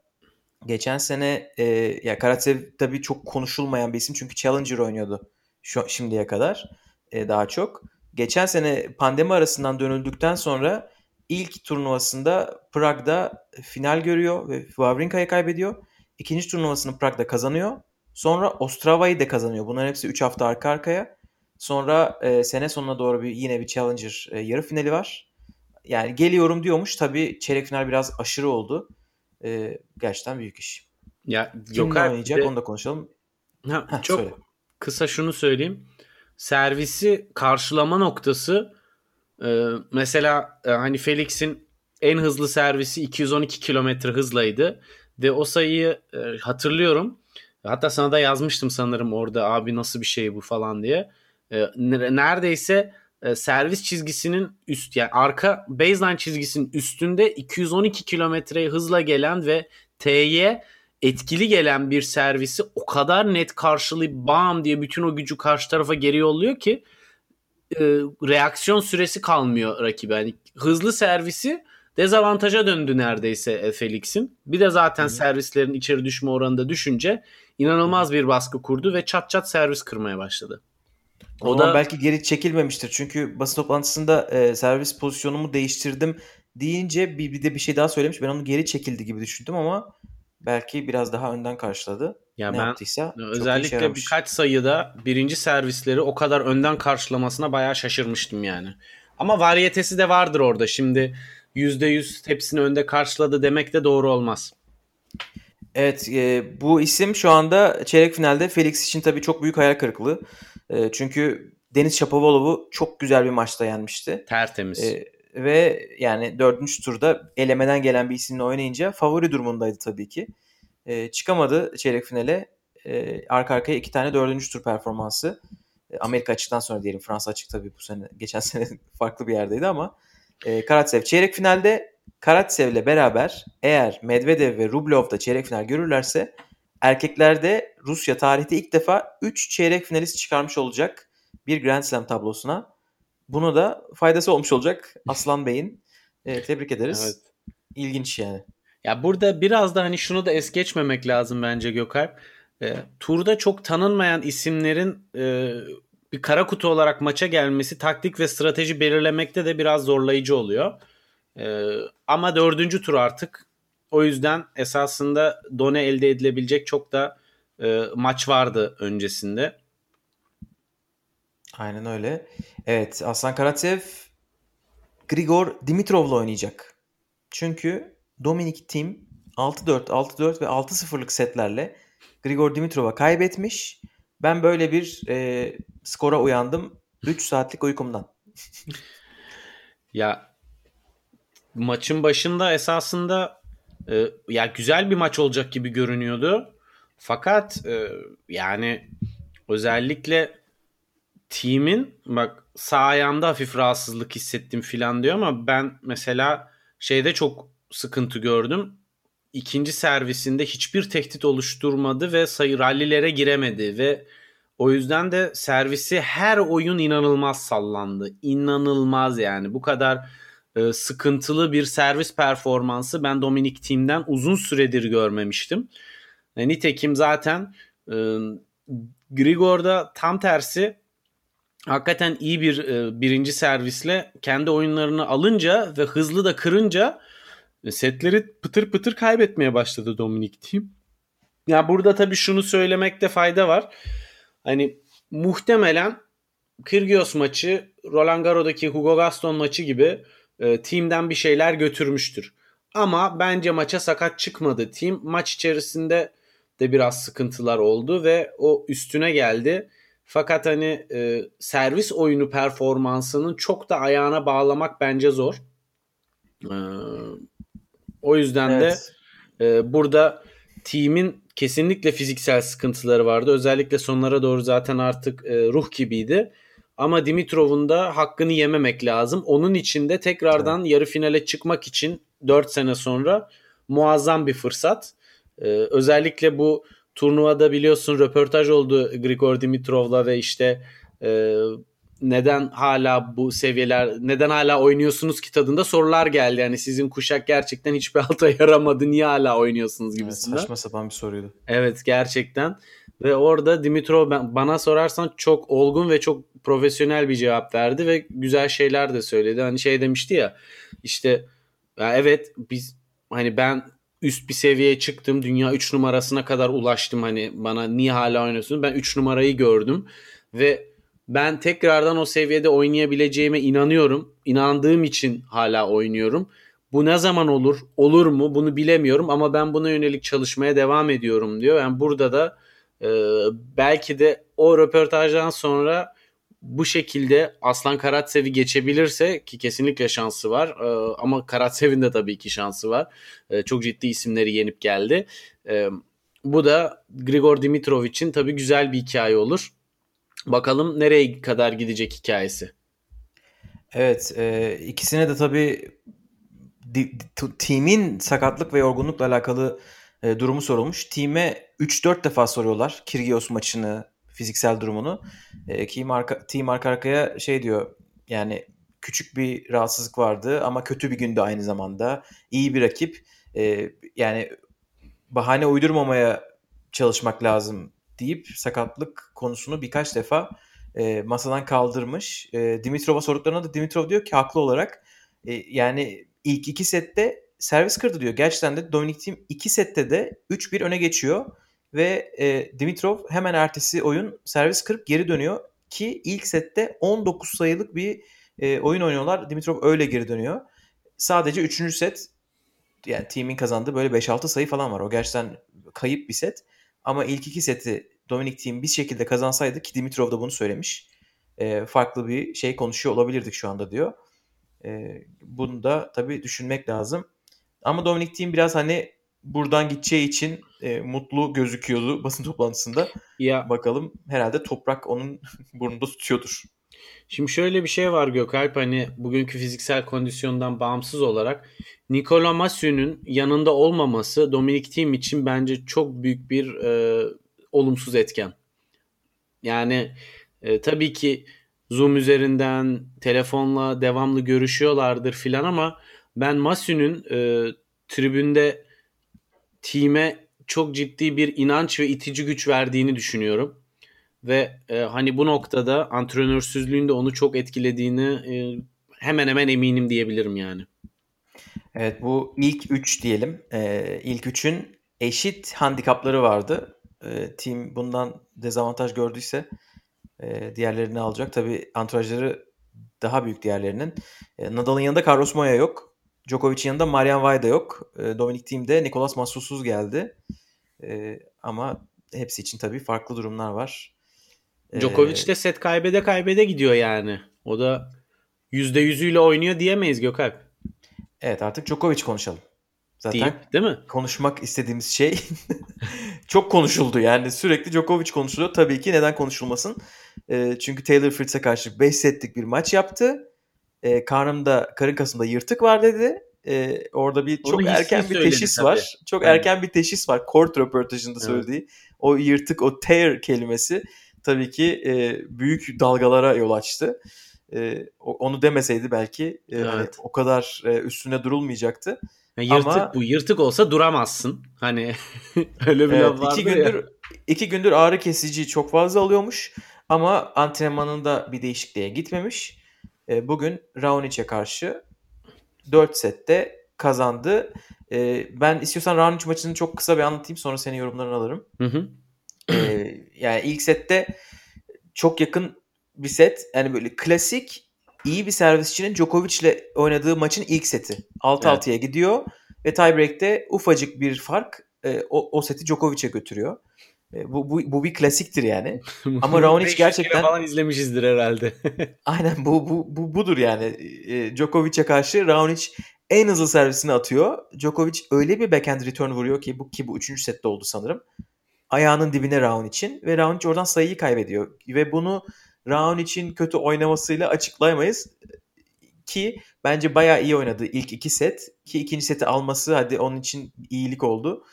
Geçen sene e, ya Karatsev tabii çok konuşulmayan bir isim çünkü Challenger oynuyordu şu şimdiye kadar e, daha çok. Geçen sene pandemi arasından dönüldükten sonra ilk turnuvasında Prag'da final görüyor ve Wawrinka'ya kaybediyor. İkinci turnuvasını Prag'da kazanıyor. Sonra Ostrava'yı da kazanıyor. Bunların hepsi 3 hafta arka arkaya. Sonra e, sene sonuna doğru bir yine bir Challenger e, yarı finali var. Yani geliyorum diyormuş. Tabii çeyrek final biraz aşırı oldu e, gerçekten büyük iş. Ya Kimle oynayacak de... onu da konuşalım. Ha, Heh, çok söyle. kısa şunu söyleyeyim. Servisi karşılama noktası e, mesela e, hani Felix'in en hızlı servisi 212 kilometre hızlaydı. Ve o sayıyı e, hatırlıyorum. Hatta sana da yazmıştım sanırım orada abi nasıl bir şey bu falan diye. E, neredeyse e, servis çizgisinin üst yani arka baseline çizgisinin üstünde 212 kilometre hızla gelen ve T'ye etkili gelen bir servisi o kadar net karşılayıp bam diye bütün o gücü karşı tarafa geri yolluyor ki e, reaksiyon süresi kalmıyor rakibe. Yani hızlı servisi dezavantaja döndü neredeyse Felix'in. Bir de zaten Hı. servislerin içeri düşme oranında düşünce inanılmaz bir baskı kurdu ve çat çat servis kırmaya başladı. O, o da belki geri çekilmemiştir. Çünkü basın toplantısında e, servis pozisyonumu değiştirdim deyince bir, bir de bir şey daha söylemiş. Ben onu geri çekildi gibi düşündüm ama belki biraz daha önden karşıladı. Ya ne ben yaptıysa özellikle birkaç sayıda birinci servisleri o kadar önden karşılamasına bayağı şaşırmıştım yani. Ama variyetesi de vardır orada. Şimdi %100 hepsini önde karşıladı demek de doğru olmaz. Evet e, bu isim şu anda çeyrek finalde Felix için tabii çok büyük hayal kırıklığı. E, çünkü Deniz Şapovalov'u çok güzel bir maçta yenmişti. Tertemiz. E, ve yani dördüncü turda elemeden gelen bir isimle oynayınca favori durumundaydı tabii ki. E, çıkamadı çeyrek finale. E, arka arkaya iki tane dördüncü tur performansı. E, Amerika açıktan sonra diyelim. Fransa açık tabii bu sene. Geçen sene farklı bir yerdeydi ama. E, Karatsev çeyrek finalde Karatsev'le beraber eğer Medvedev ve Rublev da çeyrek final görürlerse erkeklerde Rusya tarihte ilk defa 3 çeyrek finalist çıkarmış olacak bir Grand Slam tablosuna. Bunu da faydası olmuş olacak Aslan Bey'in. E, tebrik ederiz. Evet. İlginç yani. Ya burada biraz da hani şunu da es geçmemek lazım bence Gökalp. E, turda çok tanınmayan isimlerin e, bir kara kutu olarak maça gelmesi taktik ve strateji belirlemekte de biraz zorlayıcı oluyor. E, ama dördüncü tur artık o yüzden esasında done elde edilebilecek çok da e, maç vardı öncesinde. Aynen öyle. Evet Aslan Karatsev Grigor Dimitrov'la oynayacak. Çünkü Dominik Tim 6-4, 6-4 ve 6-0'lık setlerle Grigor Dimitrov'a kaybetmiş. Ben böyle bir e, skora uyandım 3 saatlik uykumdan. ya maçın başında esasında e, ya güzel bir maç olacak gibi görünüyordu. Fakat e, yani özellikle team'in bak sağ ayağımda hafif rahatsızlık hissettim filan diyor ama ben mesela şeyde çok sıkıntı gördüm. İkinci servisinde hiçbir tehdit oluşturmadı ve sayı rallilere giremedi ve o yüzden de servisi her oyun inanılmaz sallandı. İnanılmaz yani. Bu kadar e, sıkıntılı bir servis performansı ben Dominic Team'den uzun süredir görmemiştim. E, nitekim zaten e, Grigor'da tam tersi hakikaten iyi bir e, birinci servisle kendi oyunlarını alınca ve hızlı da kırınca e, setleri pıtır pıtır kaybetmeye başladı Dominic Team. Ya burada tabii şunu söylemekte fayda var. Hani muhtemelen Kyrgios maçı Roland Garros'daki Hugo Gaston maçı gibi e, team'den bir şeyler götürmüştür. Ama bence maça sakat çıkmadı team. Maç içerisinde de biraz sıkıntılar oldu ve o üstüne geldi. Fakat hani e, servis oyunu performansının çok da ayağına bağlamak bence zor. E, o yüzden evet. de e, burada team'in kesinlikle fiziksel sıkıntıları vardı. Özellikle sonlara doğru zaten artık e, ruh gibiydi. Ama Dimitrov'un da hakkını yememek lazım. Onun için de tekrardan evet. yarı finale çıkmak için 4 sene sonra muazzam bir fırsat. Ee, özellikle bu turnuvada biliyorsun röportaj oldu Grigor Dimitrov'la ve işte e, neden hala bu seviyeler neden hala oynuyorsunuz ki tadında sorular geldi. Yani sizin kuşak gerçekten hiçbir alta yaramadı niye hala oynuyorsunuz gibisinden. Evet, saçma sapan bir soruydu. Evet gerçekten. Ve orada Dimitrov bana sorarsan çok olgun ve çok profesyonel bir cevap verdi ve güzel şeyler de söyledi. Hani şey demişti ya işte ya evet biz hani ben üst bir seviyeye çıktım. Dünya 3 numarasına kadar ulaştım. Hani bana niye hala oynuyorsunuz? Ben 3 numarayı gördüm ve ben tekrardan o seviyede oynayabileceğime inanıyorum. İnandığım için hala oynuyorum. Bu ne zaman olur? Olur mu? Bunu bilemiyorum ama ben buna yönelik çalışmaya devam ediyorum diyor. Yani burada da e, belki de o röportajdan sonra bu şekilde Aslan Karatsev'i geçebilirse ki kesinlikle şansı var e, ama Karatsev'in de tabii ki şansı var. E, çok ciddi isimleri yenip geldi. E, bu da Grigor Dimitrov için tabii güzel bir hikaye olur. Bakalım nereye kadar gidecek hikayesi. Evet, e, ikisine de tabii timin sakatlık ve yorgunlukla alakalı e, durumu sorulmuş. Time 3-4 defa soruyorlar Kirgios maçını, fiziksel durumunu. E, team, arka, team arka arkaya şey diyor yani küçük bir rahatsızlık vardı ama kötü bir gündü aynı zamanda. İyi bir rakip. E, yani bahane uydurmamaya çalışmak lazım deyip sakatlık konusunu birkaç defa e, masadan kaldırmış. E, Dimitrov'a sorduklarına da Dimitrov diyor ki haklı olarak e, yani ilk iki sette servis kırdı diyor. Gerçekten de Dominic Thiem iki sette de 3-1 öne geçiyor ve e, Dimitrov hemen ertesi oyun servis kırıp geri dönüyor ki ilk sette 19 sayılık bir e, oyun oynuyorlar. Dimitrov öyle geri dönüyor. Sadece 3. set yani team'in kazandığı böyle 5-6 sayı falan var. O gerçekten kayıp bir set. Ama ilk iki seti Dominic Thiem bir şekilde kazansaydı ki Dimitrov da bunu söylemiş. E, farklı bir şey konuşuyor olabilirdik şu anda diyor. E, bunu da tabii düşünmek lazım. Ama Dominic Thiem biraz hani buradan gideceği için e, mutlu gözüküyordu basın toplantısında. Ya bakalım herhalde toprak onun burnunda tutuyordur. Şimdi şöyle bir şey var Gökalp hani bugünkü fiziksel kondisyondan bağımsız olarak Nikola Masyu'nun yanında olmaması Dominic Thiem için bence çok büyük bir e, olumsuz etken. Yani e, tabii ki Zoom üzerinden telefonla devamlı görüşüyorlardır filan ama ben Masyu'nun e, tribünde time çok ciddi bir inanç ve itici güç verdiğini düşünüyorum. Ve e, hani bu noktada antrenörsüzlüğün de onu çok etkilediğini e, hemen hemen eminim diyebilirim yani. Evet bu ilk 3 diyelim. Ee, ilk 3'ün eşit handikapları vardı. Ee, team bundan dezavantaj gördüyse e, diğerlerini alacak. Tabi antrajları daha büyük diğerlerinin. E, Nadal'ın yanında Carlos Moya yok. Djokovic'in yanında Marian Vajda yok. E, Dominic Thiem'de Nicolas Masusuz geldi. E, ama hepsi için tabii farklı durumlar var. E, Djokovic de set kaybede kaybede gidiyor yani. O da %100'üyle oynuyor diyemeyiz Gökalp. Evet artık Djokovic konuşalım. Zaten değil, değil mi? konuşmak istediğimiz şey çok konuşuldu. Yani sürekli Djokovic konuşuluyor. Tabii ki neden konuşulmasın? E, çünkü Taylor Fritz'e karşı 5 setlik bir maç yaptı. E, karnımda, karın kasımda yırtık var dedi. E, orada bir çok erken bir teşhis tabii. var. Çok yani. erken bir teşhis var. Court röportajında evet. söylediği. O yırtık, o tear kelimesi tabii ki e, büyük dalgalara yol açtı. E, onu demeseydi belki e, evet. hani, o kadar e, üstüne durulmayacaktı. Yani yırtık Ama, bu. Yırtık olsa duramazsın. Hani öyle bir evet, laf iki gündür, ya. İki gündür ağrı kesici çok fazla alıyormuş. Ama antrenmanında bir değişikliğe gitmemiş. E, bugün Raunic'e karşı 4 sette kazandı. E, ben istiyorsan Raonic maçını çok kısa bir anlatayım sonra senin yorumlarını alırım. Hı hı. E, yani ilk sette çok yakın bir set. Yani böyle klasik iyi bir servisçinin Djokovic'le oynadığı maçın ilk seti. 6-6'ya evet. gidiyor ve tiebreak'te ufacık bir fark e, o, o seti Djokovic'e götürüyor. E, bu, bu, bu bir klasiktir yani. Ama Raonic gerçekten falan izlemişizdir herhalde. aynen bu, bu, bu budur yani. E, Djokovic'e karşı Raonic en hızlı servisini atıyor. Djokovic öyle bir backhand return vuruyor ki bu ki bu üçüncü sette oldu sanırım. Ayağının dibine Raonic'in ve Raonic oradan sayıyı kaybediyor. Ve bunu Raunic'in kötü oynamasıyla açıklayamayız. Ki bence bayağı iyi oynadı ilk iki set. Ki ikinci seti alması hadi onun için iyilik oldu.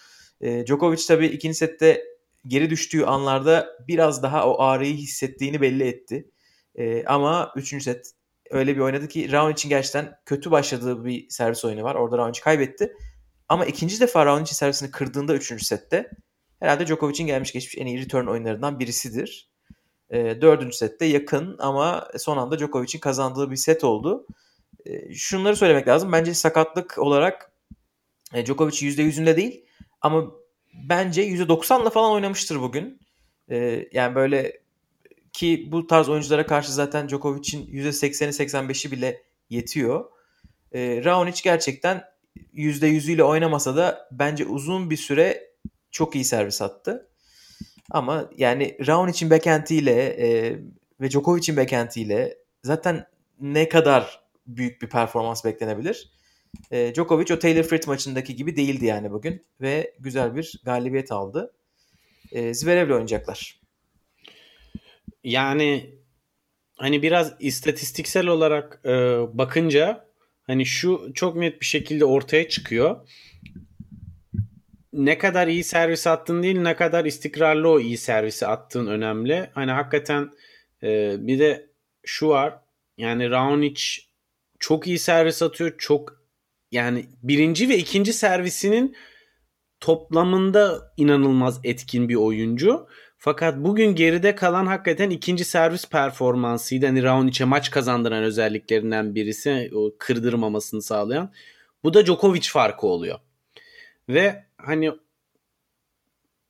E, Djokovic tabii ikinci sette geri düştüğü anlarda biraz daha o ağrıyı hissettiğini belli etti. E, ama üçüncü set öyle bir oynadı ki Raunic'in gerçekten kötü başladığı bir servis oyunu var. Orada Raonic kaybetti. Ama ikinci defa Raunic'in servisini kırdığında üçüncü sette herhalde Djokovic'in gelmiş geçmiş en iyi return oyunlarından birisidir. E, dördüncü sette yakın ama son anda Djokovic'in kazandığı bir set oldu. E, şunları söylemek lazım. Bence sakatlık olarak e, Djokovic %100'ünde değil ama bence %90'la falan oynamıştır bugün. E, yani böyle ki bu tarz oyunculara karşı zaten Djokovic'in %80'i 85'i bile yetiyor. E, Raonic gerçekten %100'üyle oynamasa da bence uzun bir süre çok iyi servis attı. Ama yani Raunic'in backhand'iyle e, ve Djokovic'in backhand'iyle zaten ne kadar büyük bir performans beklenebilir? E, Djokovic o Taylor Fritz maçındaki gibi değildi yani bugün ve güzel bir galibiyet aldı. E, Zverev'le oynayacaklar. Yani hani biraz istatistiksel olarak e, bakınca hani şu çok net bir şekilde ortaya çıkıyor ne kadar iyi servis attın değil ne kadar istikrarlı o iyi servisi attığın önemli. Hani hakikaten e, bir de şu var yani Raonic çok iyi servis atıyor. Çok yani birinci ve ikinci servisinin toplamında inanılmaz etkin bir oyuncu. Fakat bugün geride kalan hakikaten ikinci servis performansıydı. Hani Raonic'e maç kazandıran özelliklerinden birisi o kırdırmamasını sağlayan. Bu da Djokovic farkı oluyor. Ve hani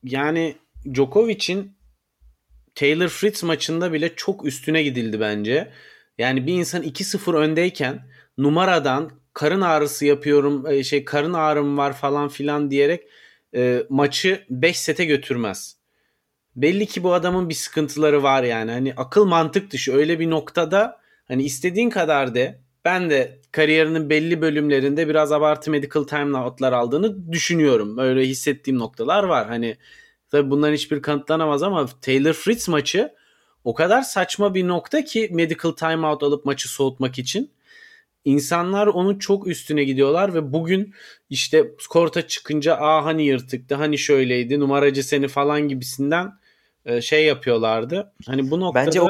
yani Djokovic'in Taylor Fritz maçında bile çok üstüne gidildi bence. Yani bir insan 2-0 öndeyken numaradan karın ağrısı yapıyorum e, şey karın ağrım var falan filan diyerek e, maçı 5 sete götürmez. Belli ki bu adamın bir sıkıntıları var yani. Hani akıl mantık dışı öyle bir noktada hani istediğin kadar de ben de kariyerinin belli bölümlerinde biraz abartı medical timeout'lar aldığını düşünüyorum. Öyle hissettiğim noktalar var. Hani tabii bunların hiçbir kanıtlanamaz ama Taylor Fritz maçı o kadar saçma bir nokta ki medical timeout alıp maçı soğutmak için. İnsanlar onun çok üstüne gidiyorlar ve bugün işte korta çıkınca aa hani yırtıktı hani şöyleydi numaracı seni falan gibisinden e, şey yapıyorlardı. Hani bu noktada... Bence o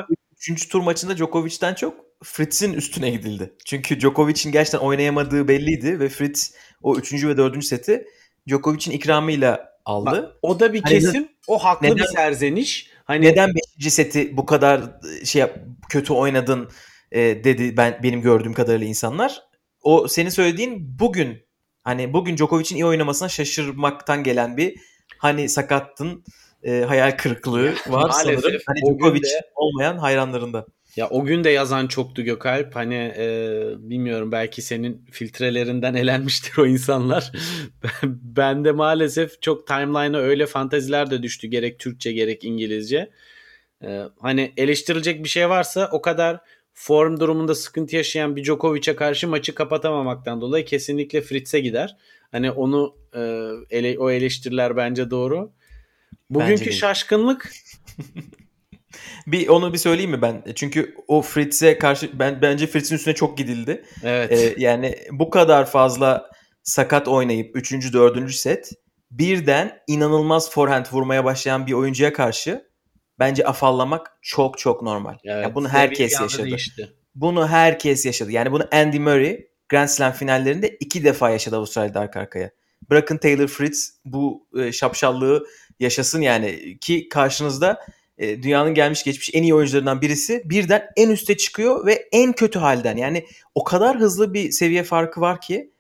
3. tur maçında Djokovic'ten çok Fritz'in üstüne gidildi. Çünkü Djokovic'in gerçekten oynayamadığı belliydi ve Fritz o 3. ve 4. seti Djokovic'in ikramıyla aldı. Bak, o da bir hani kesim. O haklı neden, bir serzeniş. Hani neden 5. seti bu kadar şey yap, kötü oynadın e, dedi ben benim gördüğüm kadarıyla insanlar. O senin söylediğin bugün hani bugün Djokovic'in iyi oynamasına şaşırmaktan gelen bir hani sakattın e, hayal kırıklığı var sanırım. Hani Djokovic de... olmayan hayranlarında. Ya o gün de yazan çoktu Gökalp. Hani e, bilmiyorum belki senin filtrelerinden elenmiştir o insanlar. ben de maalesef çok timeline'a öyle fanteziler de düştü gerek Türkçe gerek İngilizce. E, hani eleştirilecek bir şey varsa o kadar form durumunda sıkıntı yaşayan bir Djokovic'e karşı maçı kapatamamaktan dolayı kesinlikle Fritz'e gider. Hani onu e, ele, o eleştiriler bence doğru. Bugünkü Bence şaşkınlık Bir onu bir söyleyeyim mi ben? Çünkü o Fritz'e karşı ben bence Fritz'in üstüne çok gidildi. evet. Ee, yani bu kadar fazla sakat oynayıp 3. 4. set birden inanılmaz forehand vurmaya başlayan bir oyuncuya karşı bence afallamak çok çok normal. evet. Yani bunu herkes yaşadı. değişti. Bunu herkes yaşadı. Yani bunu Andy Murray Grand Slam finallerinde iki defa yaşadı Avustralya'da arka arkaya. Bırakın Taylor Fritz bu e, şapşallığı yaşasın yani ki karşınızda e, dünyanın gelmiş geçmiş en iyi oyuncularından birisi birden en üste çıkıyor ve en kötü halden yani o kadar hızlı bir seviye farkı var ki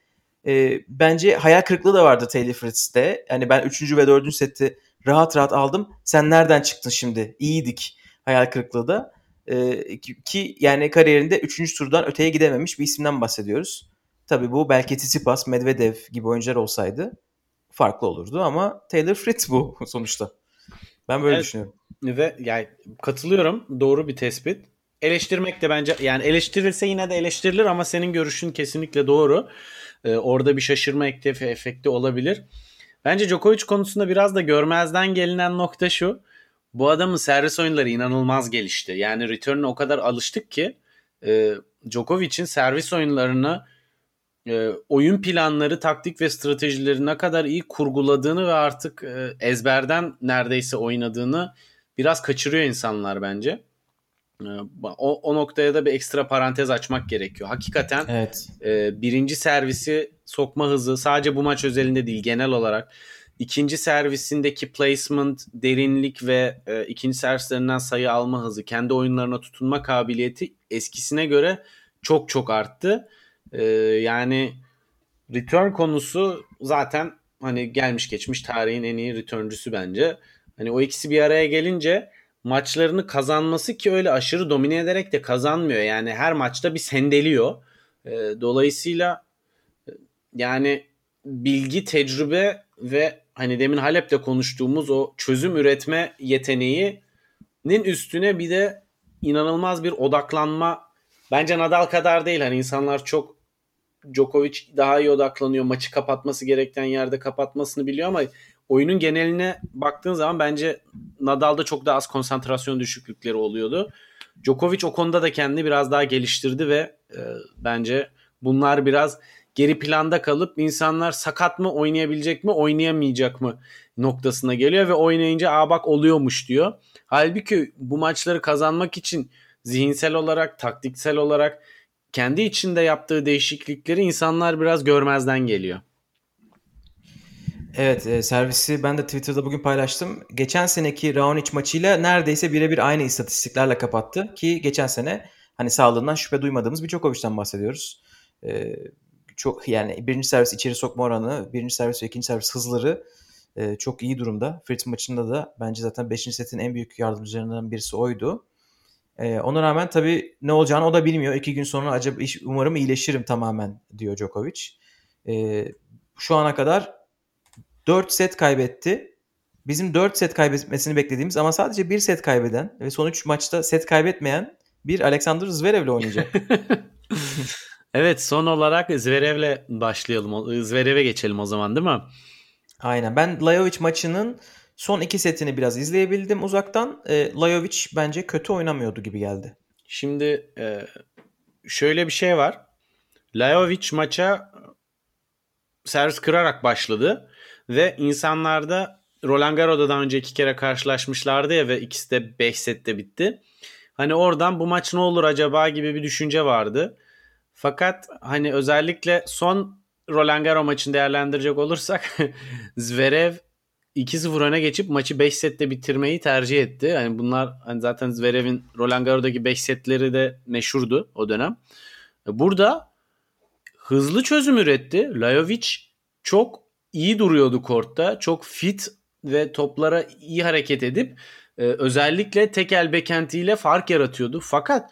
e, bence hayal kırıklığı da vardı Taylor Fritz'te. Yani ben 3. ve 4. seti rahat rahat aldım. Sen nereden çıktın şimdi? İyiydik hayal kırıklığı da. E, ki- yani kariyerinde 3. turdan öteye gidememiş bir isimden bahsediyoruz. Tabii bu belki Tsitsipas, Medvedev gibi oyuncular olsaydı farklı olurdu ama Taylor Fritz bu sonuçta. Ben böyle Evet. düşünüyorum. Ve yani katılıyorum. Doğru bir tespit. Eleştirmek de bence yani eleştirilse yine de eleştirilir ama senin görüşün kesinlikle doğru. Ee, orada bir şaşırma ektefi efekti olabilir. Bence Djokovic konusunda biraz da görmezden gelinen nokta şu. Bu adamın servis oyunları inanılmaz gelişti. Yani return'e o kadar alıştık ki e, Djokovic'in servis oyunlarını e, oyun planları, taktik ve stratejileri ne kadar iyi kurguladığını ve artık e, ezberden neredeyse oynadığını biraz kaçırıyor insanlar bence. E, o, o noktaya da bir ekstra parantez açmak gerekiyor. Hakikaten Evet. e, birinci servisi sokma hızı sadece bu maç özelinde değil genel olarak ikinci servisindeki placement, derinlik ve e, ikinci servislerinden sayı alma hızı, kendi oyunlarına tutunma kabiliyeti eskisine göre çok çok arttı. E, yani return konusu zaten hani gelmiş geçmiş tarihin en iyi returncüsü bence. Hani o ikisi bir araya gelince maçlarını kazanması ki öyle aşırı domine ederek de kazanmıyor. Yani her maçta bir sendeliyor. E, dolayısıyla e, yani bilgi, tecrübe ve hani demin Halep'te konuştuğumuz o çözüm üretme yeteneğinin üstüne bir de inanılmaz bir odaklanma. Bence Nadal kadar değil. Hani insanlar çok Djokovic daha iyi odaklanıyor. Maçı kapatması gereken yerde kapatmasını biliyor ama oyunun geneline baktığın zaman bence Nadal'da çok daha az konsantrasyon düşüklükleri oluyordu. Djokovic o konuda da kendini biraz daha geliştirdi ve e, bence bunlar biraz geri planda kalıp insanlar sakat mı oynayabilecek mi oynayamayacak mı noktasına geliyor ve oynayınca aa bak oluyormuş diyor. Halbuki bu maçları kazanmak için zihinsel olarak, taktiksel olarak kendi içinde yaptığı değişiklikleri insanlar biraz görmezden geliyor. Evet e, servisi ben de Twitter'da bugün paylaştım. Geçen seneki Raonic maçıyla neredeyse birebir aynı istatistiklerle kapattı. Ki geçen sene hani sağlığından şüphe duymadığımız bir Djokovic'ten bahsediyoruz. E, çok yani birinci servis içeri sokma oranı, birinci servis ve ikinci servis hızları e, çok iyi durumda. Fritz maçında da bence zaten 5. setin en büyük yardımcılarından birisi oydu. E, ona rağmen tabii ne olacağını o da bilmiyor. İki gün sonra acaba iş- umarım iyileşirim tamamen diyor Djokovic. E, şu ana kadar 4 set kaybetti. Bizim 4 set kaybetmesini beklediğimiz ama sadece 1 set kaybeden ve son 3 maçta set kaybetmeyen bir Alexander Zverev'le oynayacak. Evet son olarak Zverev'le başlayalım. Zverev'e geçelim o zaman değil mi? Aynen. Ben Lajovic maçının son 2 setini biraz izleyebildim uzaktan. E, Lajovic bence kötü oynamıyordu gibi geldi. Şimdi e, şöyle bir şey var. Lajovic maça servis kırarak başladı ve insanlarda Roland Garros'da daha önce iki kere karşılaşmışlardı ya ve ikisi de 5 sette bitti. Hani oradan bu maç ne olur acaba gibi bir düşünce vardı. Fakat hani özellikle son Roland Garros maçını değerlendirecek olursak Zverev 2-0 öne geçip maçı 5 sette bitirmeyi tercih etti. Yani bunlar hani zaten Zverev'in Roland Garros'daki 5 setleri de meşhurdu o dönem. Burada hızlı çözüm üretti. Lajovic çok iyi duruyordu kortta. Çok fit ve toplara iyi hareket edip e, özellikle tek el bekentiyle fark yaratıyordu. Fakat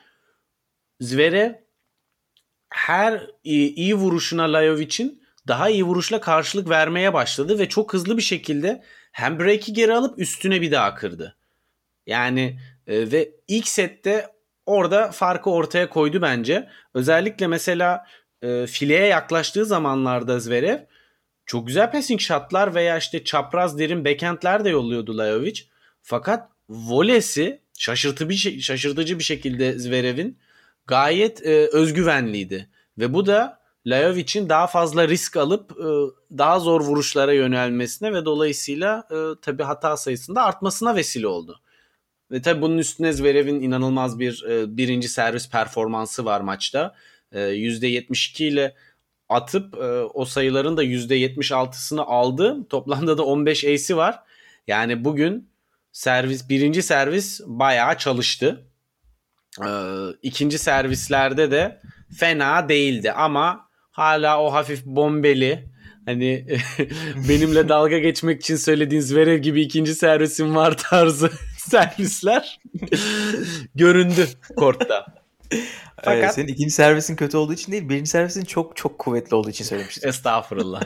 Zverev her iyi, iyi vuruşuna Lajovic'in daha iyi vuruşla karşılık vermeye başladı ve çok hızlı bir şekilde hem break'i geri alıp üstüne bir daha kırdı. Yani e, ve ilk sette orada farkı ortaya koydu bence. Özellikle mesela e, fileye yaklaştığı zamanlarda Zverev çok güzel passing shotlar veya işte çapraz derin backhandler de yolluyordu Lajovic. Fakat volesi şaşırtıcı, şaşırtıcı bir şekilde Zverev'in gayet e, özgüvenliydi. Ve bu da Lajovic'in daha fazla risk alıp e, daha zor vuruşlara yönelmesine ve dolayısıyla e, tabii hata sayısında artmasına vesile oldu. Ve tabii bunun üstüne Zverev'in inanılmaz bir e, birinci servis performansı var maçta. E, %72 ile atıp e, o sayıların da %76'sını aldı. Toplamda da 15 ace'i var. Yani bugün servis birinci servis bayağı çalıştı. E, ikinci servislerde de fena değildi ama hala o hafif bombeli hani benimle dalga geçmek için söylediğin Zverev gibi ikinci servisim var tarzı servisler göründü kortta. Fakat evet, senin ikinci servisin kötü olduğu için değil, birinci servisin çok çok kuvvetli olduğu için söylemiştim. Estağfurullah.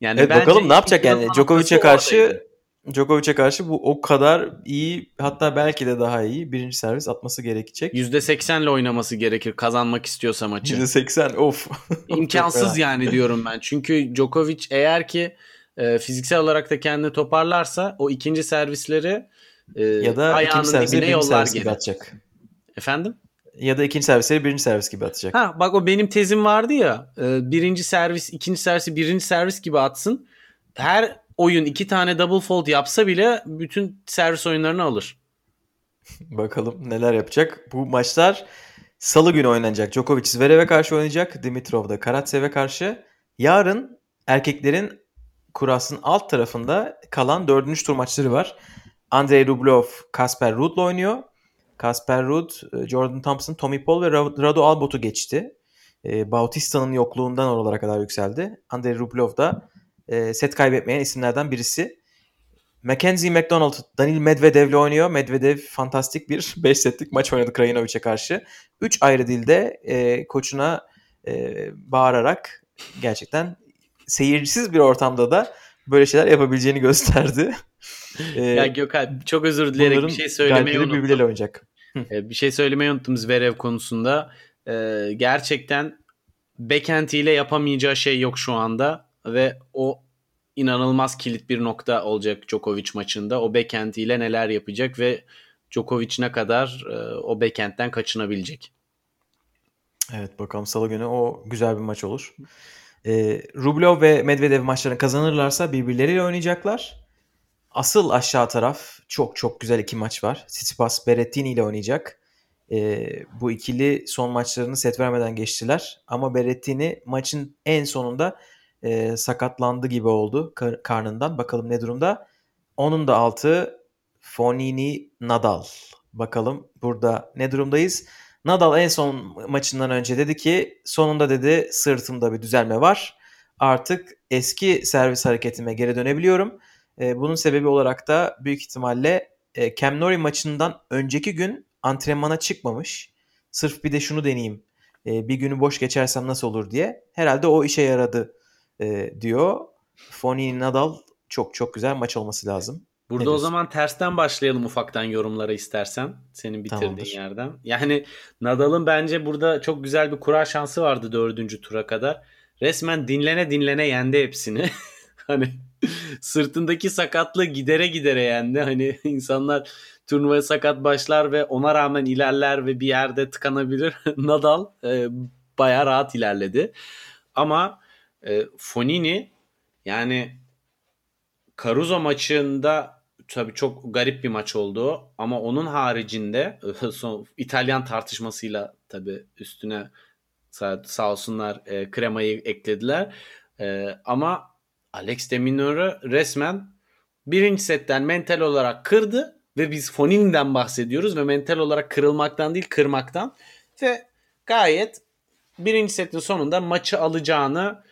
yani evet, bakalım ne yapacak yani Djokovic'e karşı Djokovic'e karşı bu o kadar iyi hatta belki de daha iyi birinci servis atması gerekecek. %80 ile oynaması gerekir kazanmak istiyorsa maçı. %80 of. İmkansız yani diyorum ben. Çünkü Djokovic eğer ki e, fiziksel olarak da kendini toparlarsa o ikinci servisleri e, ya da ikinci servisleri birinci servis gibi atacak. Efendim? Ya da ikinci servisleri birinci servis gibi atacak. Ha bak o benim tezim vardı ya. E, birinci servis, ikinci servisi birinci servis gibi atsın. Her oyun iki tane double fold yapsa bile bütün servis oyunlarını alır. Bakalım neler yapacak. Bu maçlar salı günü oynanacak. Djokovic Zverev'e karşı oynayacak. Dimitrov da Karatsev'e karşı. Yarın erkeklerin kurasının alt tarafında kalan dördüncü tur maçları var. Andrei Rublev Kasper Ruud'la oynuyor. Kasper Ruud, e, Jordan Thompson, Tommy Paul ve Rado Albot'u geçti. E, Bautista'nın yokluğundan oralara kadar yükseldi. Andrei Rublev da e, set kaybetmeyen isimlerden birisi. Mackenzie McDonald, Danil Medvedev'le oynuyor. Medvedev fantastik bir 5 setlik maç oynadı Krajinovic'e karşı. 3 ayrı dilde e, koçuna e, bağırarak gerçekten seyircisiz bir ortamda da böyle şeyler yapabileceğini gösterdi. ee, ya Gökhan çok özür dileyerek bir şey söylemeyi unuttum. birbirleriyle oynayacak. Ee, bir şey söylemeyi unuttum Zverev konusunda. Ee, gerçekten backhand ile yapamayacağı şey yok şu anda ve o inanılmaz kilit bir nokta olacak Djokovic maçında. O backhand ile neler yapacak ve Djokovic ne kadar e, o backhand'den kaçınabilecek. Evet bakalım salı günü o güzel bir maç olur. E, Rublev ve Medvedev maçlarını kazanırlarsa birbirleriyle oynayacaklar. Asıl aşağı taraf çok çok güzel iki maç var. Tsitsipas Berrettini ile oynayacak. E, bu ikili son maçlarını set vermeden geçtiler. Ama Berrettini maçın en sonunda e, sakatlandı gibi oldu kar- karnından. Bakalım ne durumda. Onun da altı Fonini Nadal. Bakalım burada ne durumdayız. Nadal en son maçından önce dedi ki sonunda dedi sırtımda bir düzelme var. Artık eski servis hareketime geri dönebiliyorum. E, bunun sebebi olarak da büyük ihtimalle e, Cam Nori maçından önceki gün antrenmana çıkmamış. Sırf bir de şunu deneyeyim. E, bir günü boş geçersem nasıl olur diye. Herhalde o işe yaradı e, diyor. Fonini Nadal çok çok güzel maç olması lazım. Burada o zaman tersten başlayalım ufaktan yorumlara istersen. Senin bitirdiğin Tamamdır. yerden. Yani Nadal'ın bence burada çok güzel bir kura şansı vardı dördüncü tura kadar. Resmen dinlene dinlene yendi hepsini. hani sırtındaki sakatlığı gidere gidere yendi. Hani insanlar turnuvaya sakat başlar ve ona rağmen ilerler ve bir yerde tıkanabilir. Nadal e, bayağı rahat ilerledi. Ama e, Fonini yani Caruso maçında tabii çok garip bir maç oldu ama onun haricinde son İtalyan tartışmasıyla tabii üstüne sağ, sağ olsunlar e, kremayı eklediler. E, ama Alex de Minaur'u resmen birinci setten mental olarak kırdı ve biz Fonini'den bahsediyoruz ve mental olarak kırılmaktan değil kırmaktan ve gayet birinci setin sonunda maçı alacağını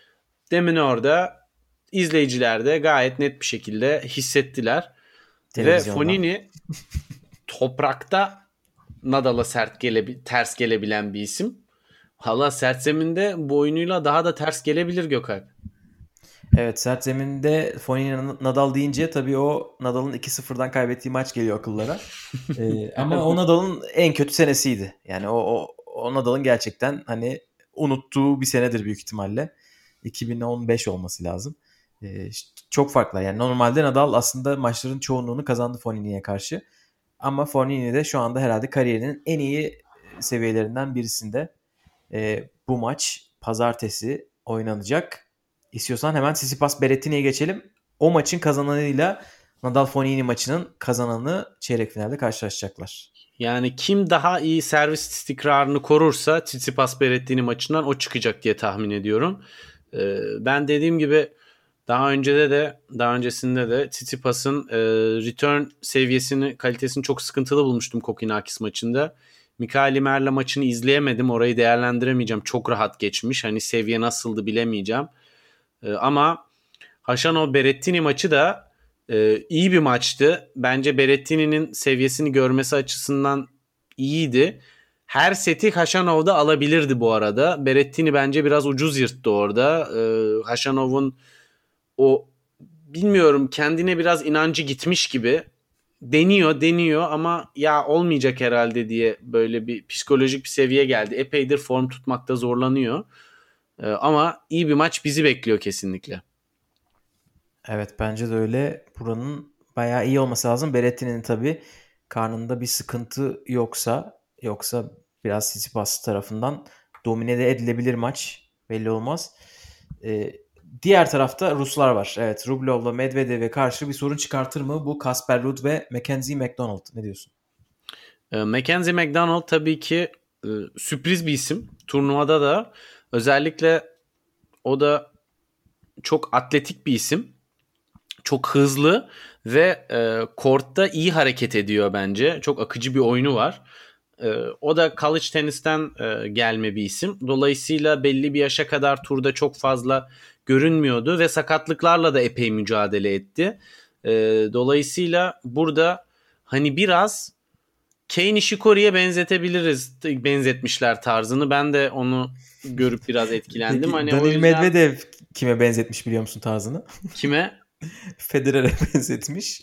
demin orada izleyiciler de gayet net bir şekilde hissettiler. Ve Fonini toprakta Nadal'a sert gele ters gelebilen bir isim. Hala sert zeminde bu oyunuyla daha da ters gelebilir Gökalp. Evet sert zeminde Fonini Nadal deyince tabii o Nadal'ın 2-0'dan kaybettiği maç geliyor akıllara. ee, ama o Nadal'ın en kötü senesiydi. Yani o, o, o Nadal'ın gerçekten hani unuttuğu bir senedir büyük ihtimalle. 2015 olması lazım. Ee, çok farklı. Yani normalde Nadal aslında maçların çoğunluğunu kazandı Fonini'ye karşı. Ama Fonini de şu anda herhalde kariyerinin en iyi seviyelerinden birisinde. Ee, bu maç pazartesi oynanacak. İstiyorsan hemen Tsitsipas Berrettini'ye geçelim. O maçın kazananıyla Nadal Fonini maçının kazananı çeyrek finalde karşılaşacaklar. Yani kim daha iyi servis istikrarını korursa Tsitsipas Berrettini maçından o çıkacak diye tahmin ediyorum. Ee, ben dediğim gibi daha öncede de daha öncesinde de Tsitsipas'ın e, return seviyesini kalitesini çok sıkıntılı bulmuştum Kokinakis maçında. Mikaeli Merla maçını izleyemedim. Orayı değerlendiremeyeceğim. Çok rahat geçmiş. Hani seviye nasıldı bilemeyeceğim. E, ama Haşano Berettini maçı da e, iyi bir maçtı. Bence Berettini'nin seviyesini görmesi açısından iyiydi. Her seti Haşanov'da alabilirdi bu arada. Berettini bence biraz ucuz yırttı orada. E, Haşanov'un o bilmiyorum kendine biraz inancı gitmiş gibi deniyor deniyor ama ya olmayacak herhalde diye böyle bir psikolojik bir seviye geldi. Epeydir form tutmakta zorlanıyor. Ee, ama iyi bir maç bizi bekliyor kesinlikle. Evet bence de öyle. Buranın bayağı iyi olması lazım. Beretti'nin tabii karnında bir sıkıntı yoksa yoksa biraz Tsitsipas tarafından domine de edilebilir maç. Belli olmaz. Ee, diğer tarafta Ruslar var. Evet Rublev'la Medvedev'e karşı bir sorun çıkartır mı bu Kasper Ruud ve Mackenzie McDonald? Ne diyorsun? Ee, Mackenzie McDonald tabii ki e, sürpriz bir isim. Turnuvada da özellikle o da çok atletik bir isim. Çok hızlı ve e, kortta iyi hareket ediyor bence. Çok akıcı bir oyunu var. E, o da college tenisten e, gelme bir isim. Dolayısıyla belli bir yaşa kadar turda çok fazla görünmüyordu ve sakatlıklarla da epey mücadele etti. E, dolayısıyla burada hani biraz Kane Nishikori'ye benzetebiliriz. Benzetmişler tarzını. Ben de onu görüp biraz etkilendim. Peki, hani Daniil yüzden... Medvedev kime benzetmiş biliyor musun tarzını? Kime? Federer'e benzetmiş.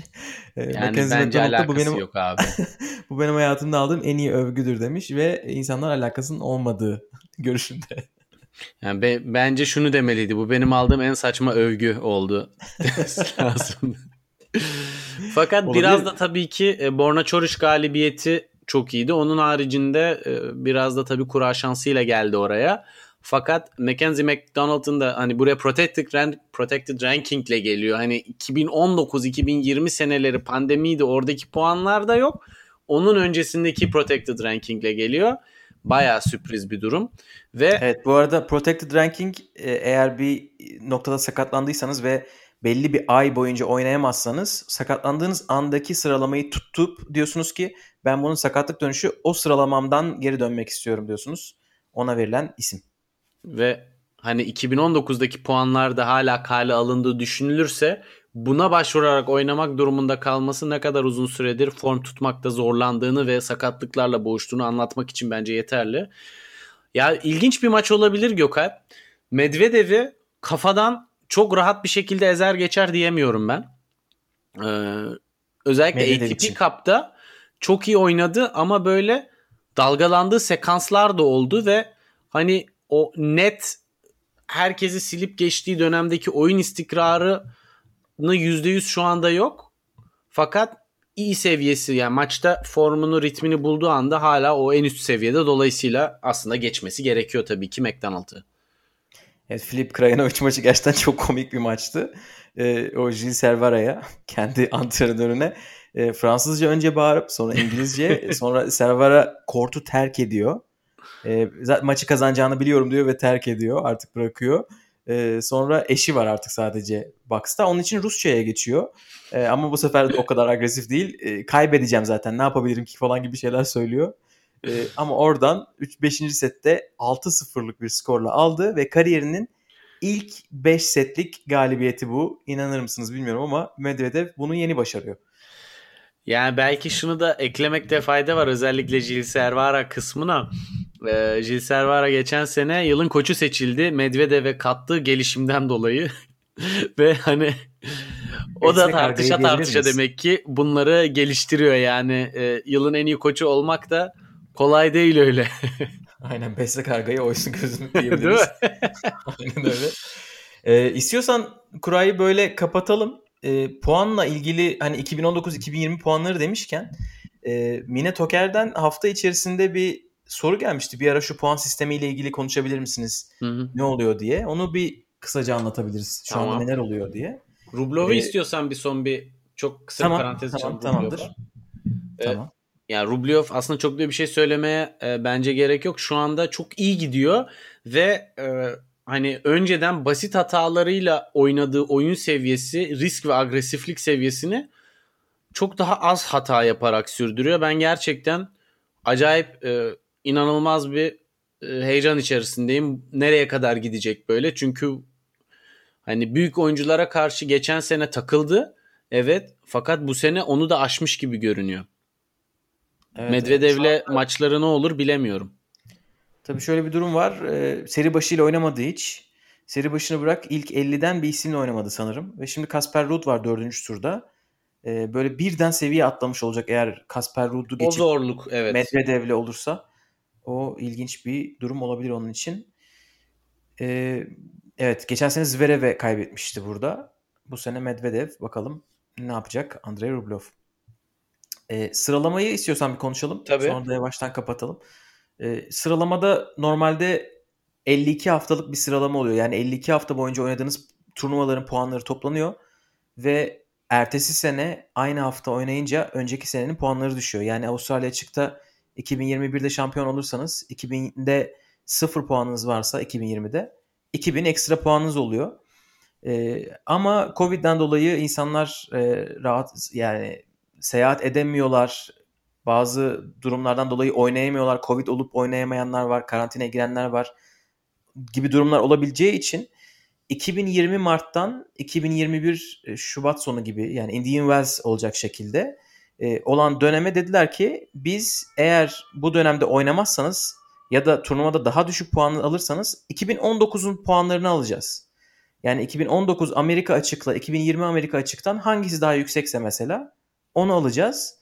Ee, yani bence alakası bu benim, yok abi. bu benim hayatımda aldığım en iyi övgüdür demiş ve insanlar alakasının olmadığı görüşünde. Yani be, bence şunu demeliydi. Bu benim aldığım en saçma övgü oldu. lazım. Fakat Olabilir. biraz da tabii ki e, Borna Çoriş galibiyeti çok iyiydi. Onun haricinde e, biraz da tabii kura şansıyla geldi oraya. Fakat Mackenzie McDonald'ın da hani buraya protected, rank, protected ranking ile geliyor. Hani 2019-2020 seneleri pandemiydi. Oradaki puanlar da yok. Onun öncesindeki protected ranking ile geliyor. Bayağı sürpriz bir durum. Ve Evet bu arada protected ranking e, eğer bir noktada sakatlandıysanız ve belli bir ay boyunca oynayamazsanız sakatlandığınız andaki sıralamayı tutup diyorsunuz ki ben bunun sakatlık dönüşü o sıralamamdan geri dönmek istiyorum diyorsunuz. Ona verilen isim. Ve hani 2019'daki puanlarda hala kale alındığı düşünülürse buna başvurarak oynamak durumunda kalması ne kadar uzun süredir form tutmakta zorlandığını ve sakatlıklarla boğuştuğunu anlatmak için bence yeterli. Ya ilginç bir maç olabilir Gökhan. Medvedev'i kafadan çok rahat bir şekilde ezer geçer diyemiyorum ben. Ee, özellikle Medvedev ATP için. Cup'ta çok iyi oynadı ama böyle dalgalandığı sekanslar da oldu ve hani o net herkesi silip geçtiği dönemdeki oyun istikrarını %100 şu anda yok. Fakat iyi seviyesi yani maçta formunu ritmini bulduğu anda hala o en üst seviyede dolayısıyla aslında geçmesi gerekiyor tabii ki McDonald'ı. Evet Filip Krajinovic maçı gerçekten çok komik bir maçtı. Ee, o Gilles Servara'ya kendi antrenörüne e, Fransızca önce bağırıp sonra İngilizce sonra Servara kortu terk ediyor. E, maçı kazanacağını biliyorum diyor ve terk ediyor artık bırakıyor. E, sonra eşi var artık sadece box'ta. Onun için Rusça'ya geçiyor. E, ama bu sefer de o kadar agresif değil. E, kaybedeceğim zaten ne yapabilirim ki falan gibi şeyler söylüyor. E, ama oradan 5. sette 6-0'lık bir skorla aldı ve kariyerinin ilk 5 setlik galibiyeti bu. İnanır mısınız bilmiyorum ama Medvedev bunu yeni başarıyor. Yani belki şunu da eklemekte fayda var özellikle Gilles Servara kısmına. Ee, Gilles Servara geçen sene yılın koçu seçildi. Medvedev'e kattığı gelişimden dolayı Ve hani o da tartışa tartışa demek ki bunları geliştiriyor yani. E, yılın en iyi koçu olmak da kolay değil öyle. Aynen besle kargayı oysun gözünü diyebiliriz. Aynen öyle. Ee, istiyorsan kurayı böyle kapatalım. Ee, puanla ilgili hani 2019-2020 puanları demişken e, Mine Toker'den hafta içerisinde bir soru gelmişti. Bir ara şu puan sistemiyle ilgili konuşabilir misiniz? Hı hı. Ne oluyor diye. Onu bir kısaca anlatabiliriz. Şu tamam. anda neler oluyor diye. Rublov'u ee, istiyorsan bir son bir çok kısa tamam, bir parantez tamam, tamamdır. Ee, tamam. Yani Rublev aslında çok da bir şey söylemeye e, bence gerek yok. Şu anda çok iyi gidiyor ve e, hani önceden basit hatalarıyla oynadığı oyun seviyesi, risk ve agresiflik seviyesini çok daha az hata yaparak sürdürüyor. Ben gerçekten acayip e, inanılmaz bir e, heyecan içerisindeyim. Nereye kadar gidecek böyle? Çünkü hani büyük oyunculara karşı geçen sene takıldı. Evet fakat bu sene onu da aşmış gibi görünüyor. Evet, Medvedev'le evet. maçları ne olur bilemiyorum. Tabii şöyle bir durum var. Ee, seri başıyla oynamadı hiç. Seri başını bırak ilk 50'den bir isimle oynamadı sanırım. Ve şimdi Kasper Ruud var dördüncü turda. Ee, böyle birden seviye atlamış olacak eğer Kasper Ruud'u geçip o zorluk, evet. Medvedev'le olursa. O ilginç bir durum olabilir onun için. Ee, evet geçen sene Zverev'e kaybetmişti burada. Bu sene Medvedev bakalım ne yapacak Andrei Rublev. Ee, sıralamayı istiyorsan bir konuşalım. Tabii. Sonra da yavaştan kapatalım. Ee, sıralamada normalde 52 haftalık bir sıralama oluyor. Yani 52 hafta boyunca oynadığınız turnuvaların puanları toplanıyor ve ertesi sene aynı hafta oynayınca önceki senenin puanları düşüyor. Yani Avustralya açıkta 2021'de şampiyon olursanız 2000'de 0 puanınız varsa 2020'de 2000 ekstra puanınız oluyor. Ee, ama Covid'den dolayı insanlar e, rahat yani seyahat edemiyorlar. Bazı durumlardan dolayı oynayamıyorlar. Covid olup oynayamayanlar var. Karantinaya girenler var. Gibi durumlar olabileceği için 2020 Mart'tan 2021 e, Şubat sonu gibi yani Indian Wells olacak şekilde e, olan döneme dediler ki biz eğer bu dönemde oynamazsanız ya da turnuvada daha düşük puan alırsanız 2019'un puanlarını alacağız. Yani 2019 Amerika açıkla 2020 Amerika açıktan hangisi daha yüksekse mesela onu alacağız.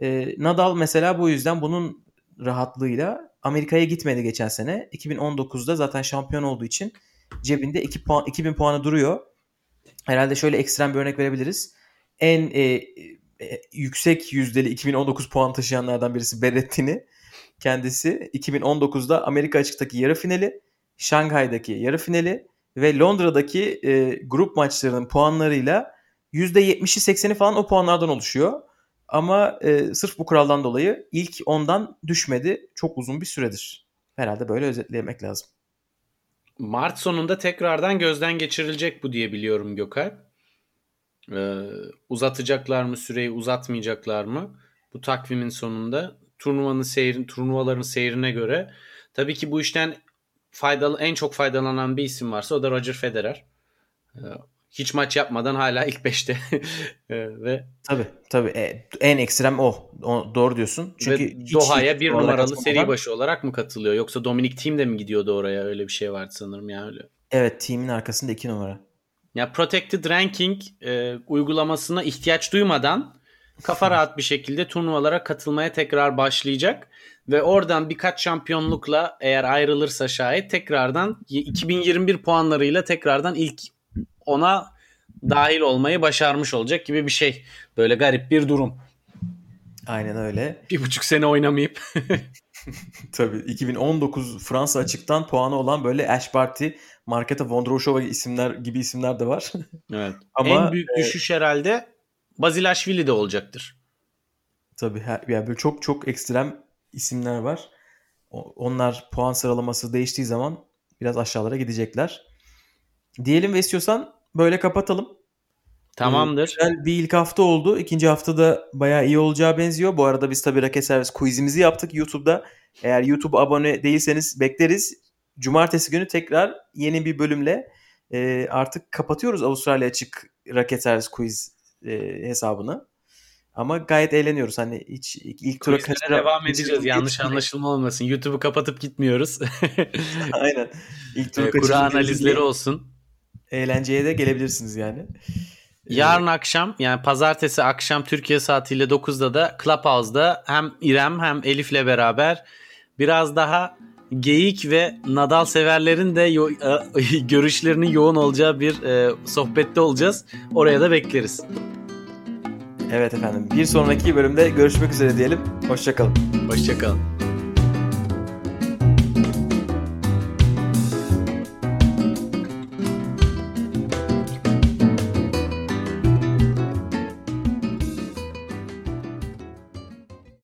E, Nadal mesela bu yüzden bunun rahatlığıyla Amerika'ya gitmedi geçen sene. 2019'da zaten şampiyon olduğu için cebinde 2 puan 2000 puanı duruyor. Herhalde şöyle ekstrem bir örnek verebiliriz. En e, yüksek yüzdeli 2019 puan taşıyanlardan birisi Berrettini. Kendisi 2019'da Amerika açıktaki yarı finali, Şanghay'daki yarı finali ve Londra'daki e, grup maçlarının puanlarıyla %70'i 80'i falan o puanlardan oluşuyor. Ama e, sırf bu kuraldan dolayı ilk ondan düşmedi çok uzun bir süredir. Herhalde böyle özetlemek lazım. Mart sonunda tekrardan gözden geçirilecek bu diye biliyorum Gökalp. Ee, uzatacaklar mı süreyi uzatmayacaklar mı? Bu takvimin sonunda turnuvanın seyrin, turnuvaların seyrine göre tabii ki bu işten faydalı en çok faydalanan bir isim varsa o da Roger Federer. Ee, hiç maç yapmadan hala ilk 5'te ve tabii tabii e, en ekstrem o. o doğru diyorsun. Çünkü Doha'ya bir numaralı seri başı olarak mı katılıyor yoksa Dominic Thiem de mi gidiyordu oraya öyle bir şey vardı sanırım ya öyle. Evet Thiem'in arkasında iki numara. Ya Protected Ranking e, uygulamasına ihtiyaç duymadan kafa rahat bir şekilde turnuvalara katılmaya tekrar başlayacak ve oradan birkaç şampiyonlukla eğer ayrılırsa şayet tekrardan 2021 puanlarıyla tekrardan ilk ona dahil olmayı başarmış olacak gibi bir şey. Böyle garip bir durum. Aynen öyle. Bir buçuk sene oynamayıp. Tabii 2019 Fransa açıktan puanı olan böyle Ash Barty, Marketa Vondroshova isimler gibi isimler de var. evet. Ama en büyük e, düşüş herhalde Bazilashvili de olacaktır. Tabii her, yani böyle çok çok ekstrem isimler var. Onlar puan sıralaması değiştiği zaman biraz aşağılara gidecekler. Diyelim ve istiyorsan böyle kapatalım. Tamamdır. Ee, güzel bir ilk hafta oldu. İkinci hafta da bayağı iyi olacağı benziyor. Bu arada biz tabii Raket Servis quizimizi yaptık YouTube'da. Eğer YouTube abone değilseniz bekleriz. Cumartesi günü tekrar yeni bir bölümle e, artık kapatıyoruz Avustralya Açık Raket Servis quiz e, hesabını. Ama gayet eğleniyoruz. Hani hiç ilk tura kaçıra... devam edeceğiz. Yanlış anlaşılma olmasın. YouTube'u kapatıp gitmiyoruz. Aynen. İlk tura e, Kura analizleri olsun. eğlenceye de gelebilirsiniz yani. Yarın akşam yani pazartesi akşam Türkiye saatiyle 9'da da Clubhouse'da hem İrem hem Elif'le beraber biraz daha geyik ve Nadal severlerin de yo- e, görüşlerinin yoğun olacağı bir e, sohbette olacağız. Oraya da bekleriz. Evet efendim. Bir sonraki bölümde görüşmek üzere diyelim. Hoşçakalın. Hoşçakalın.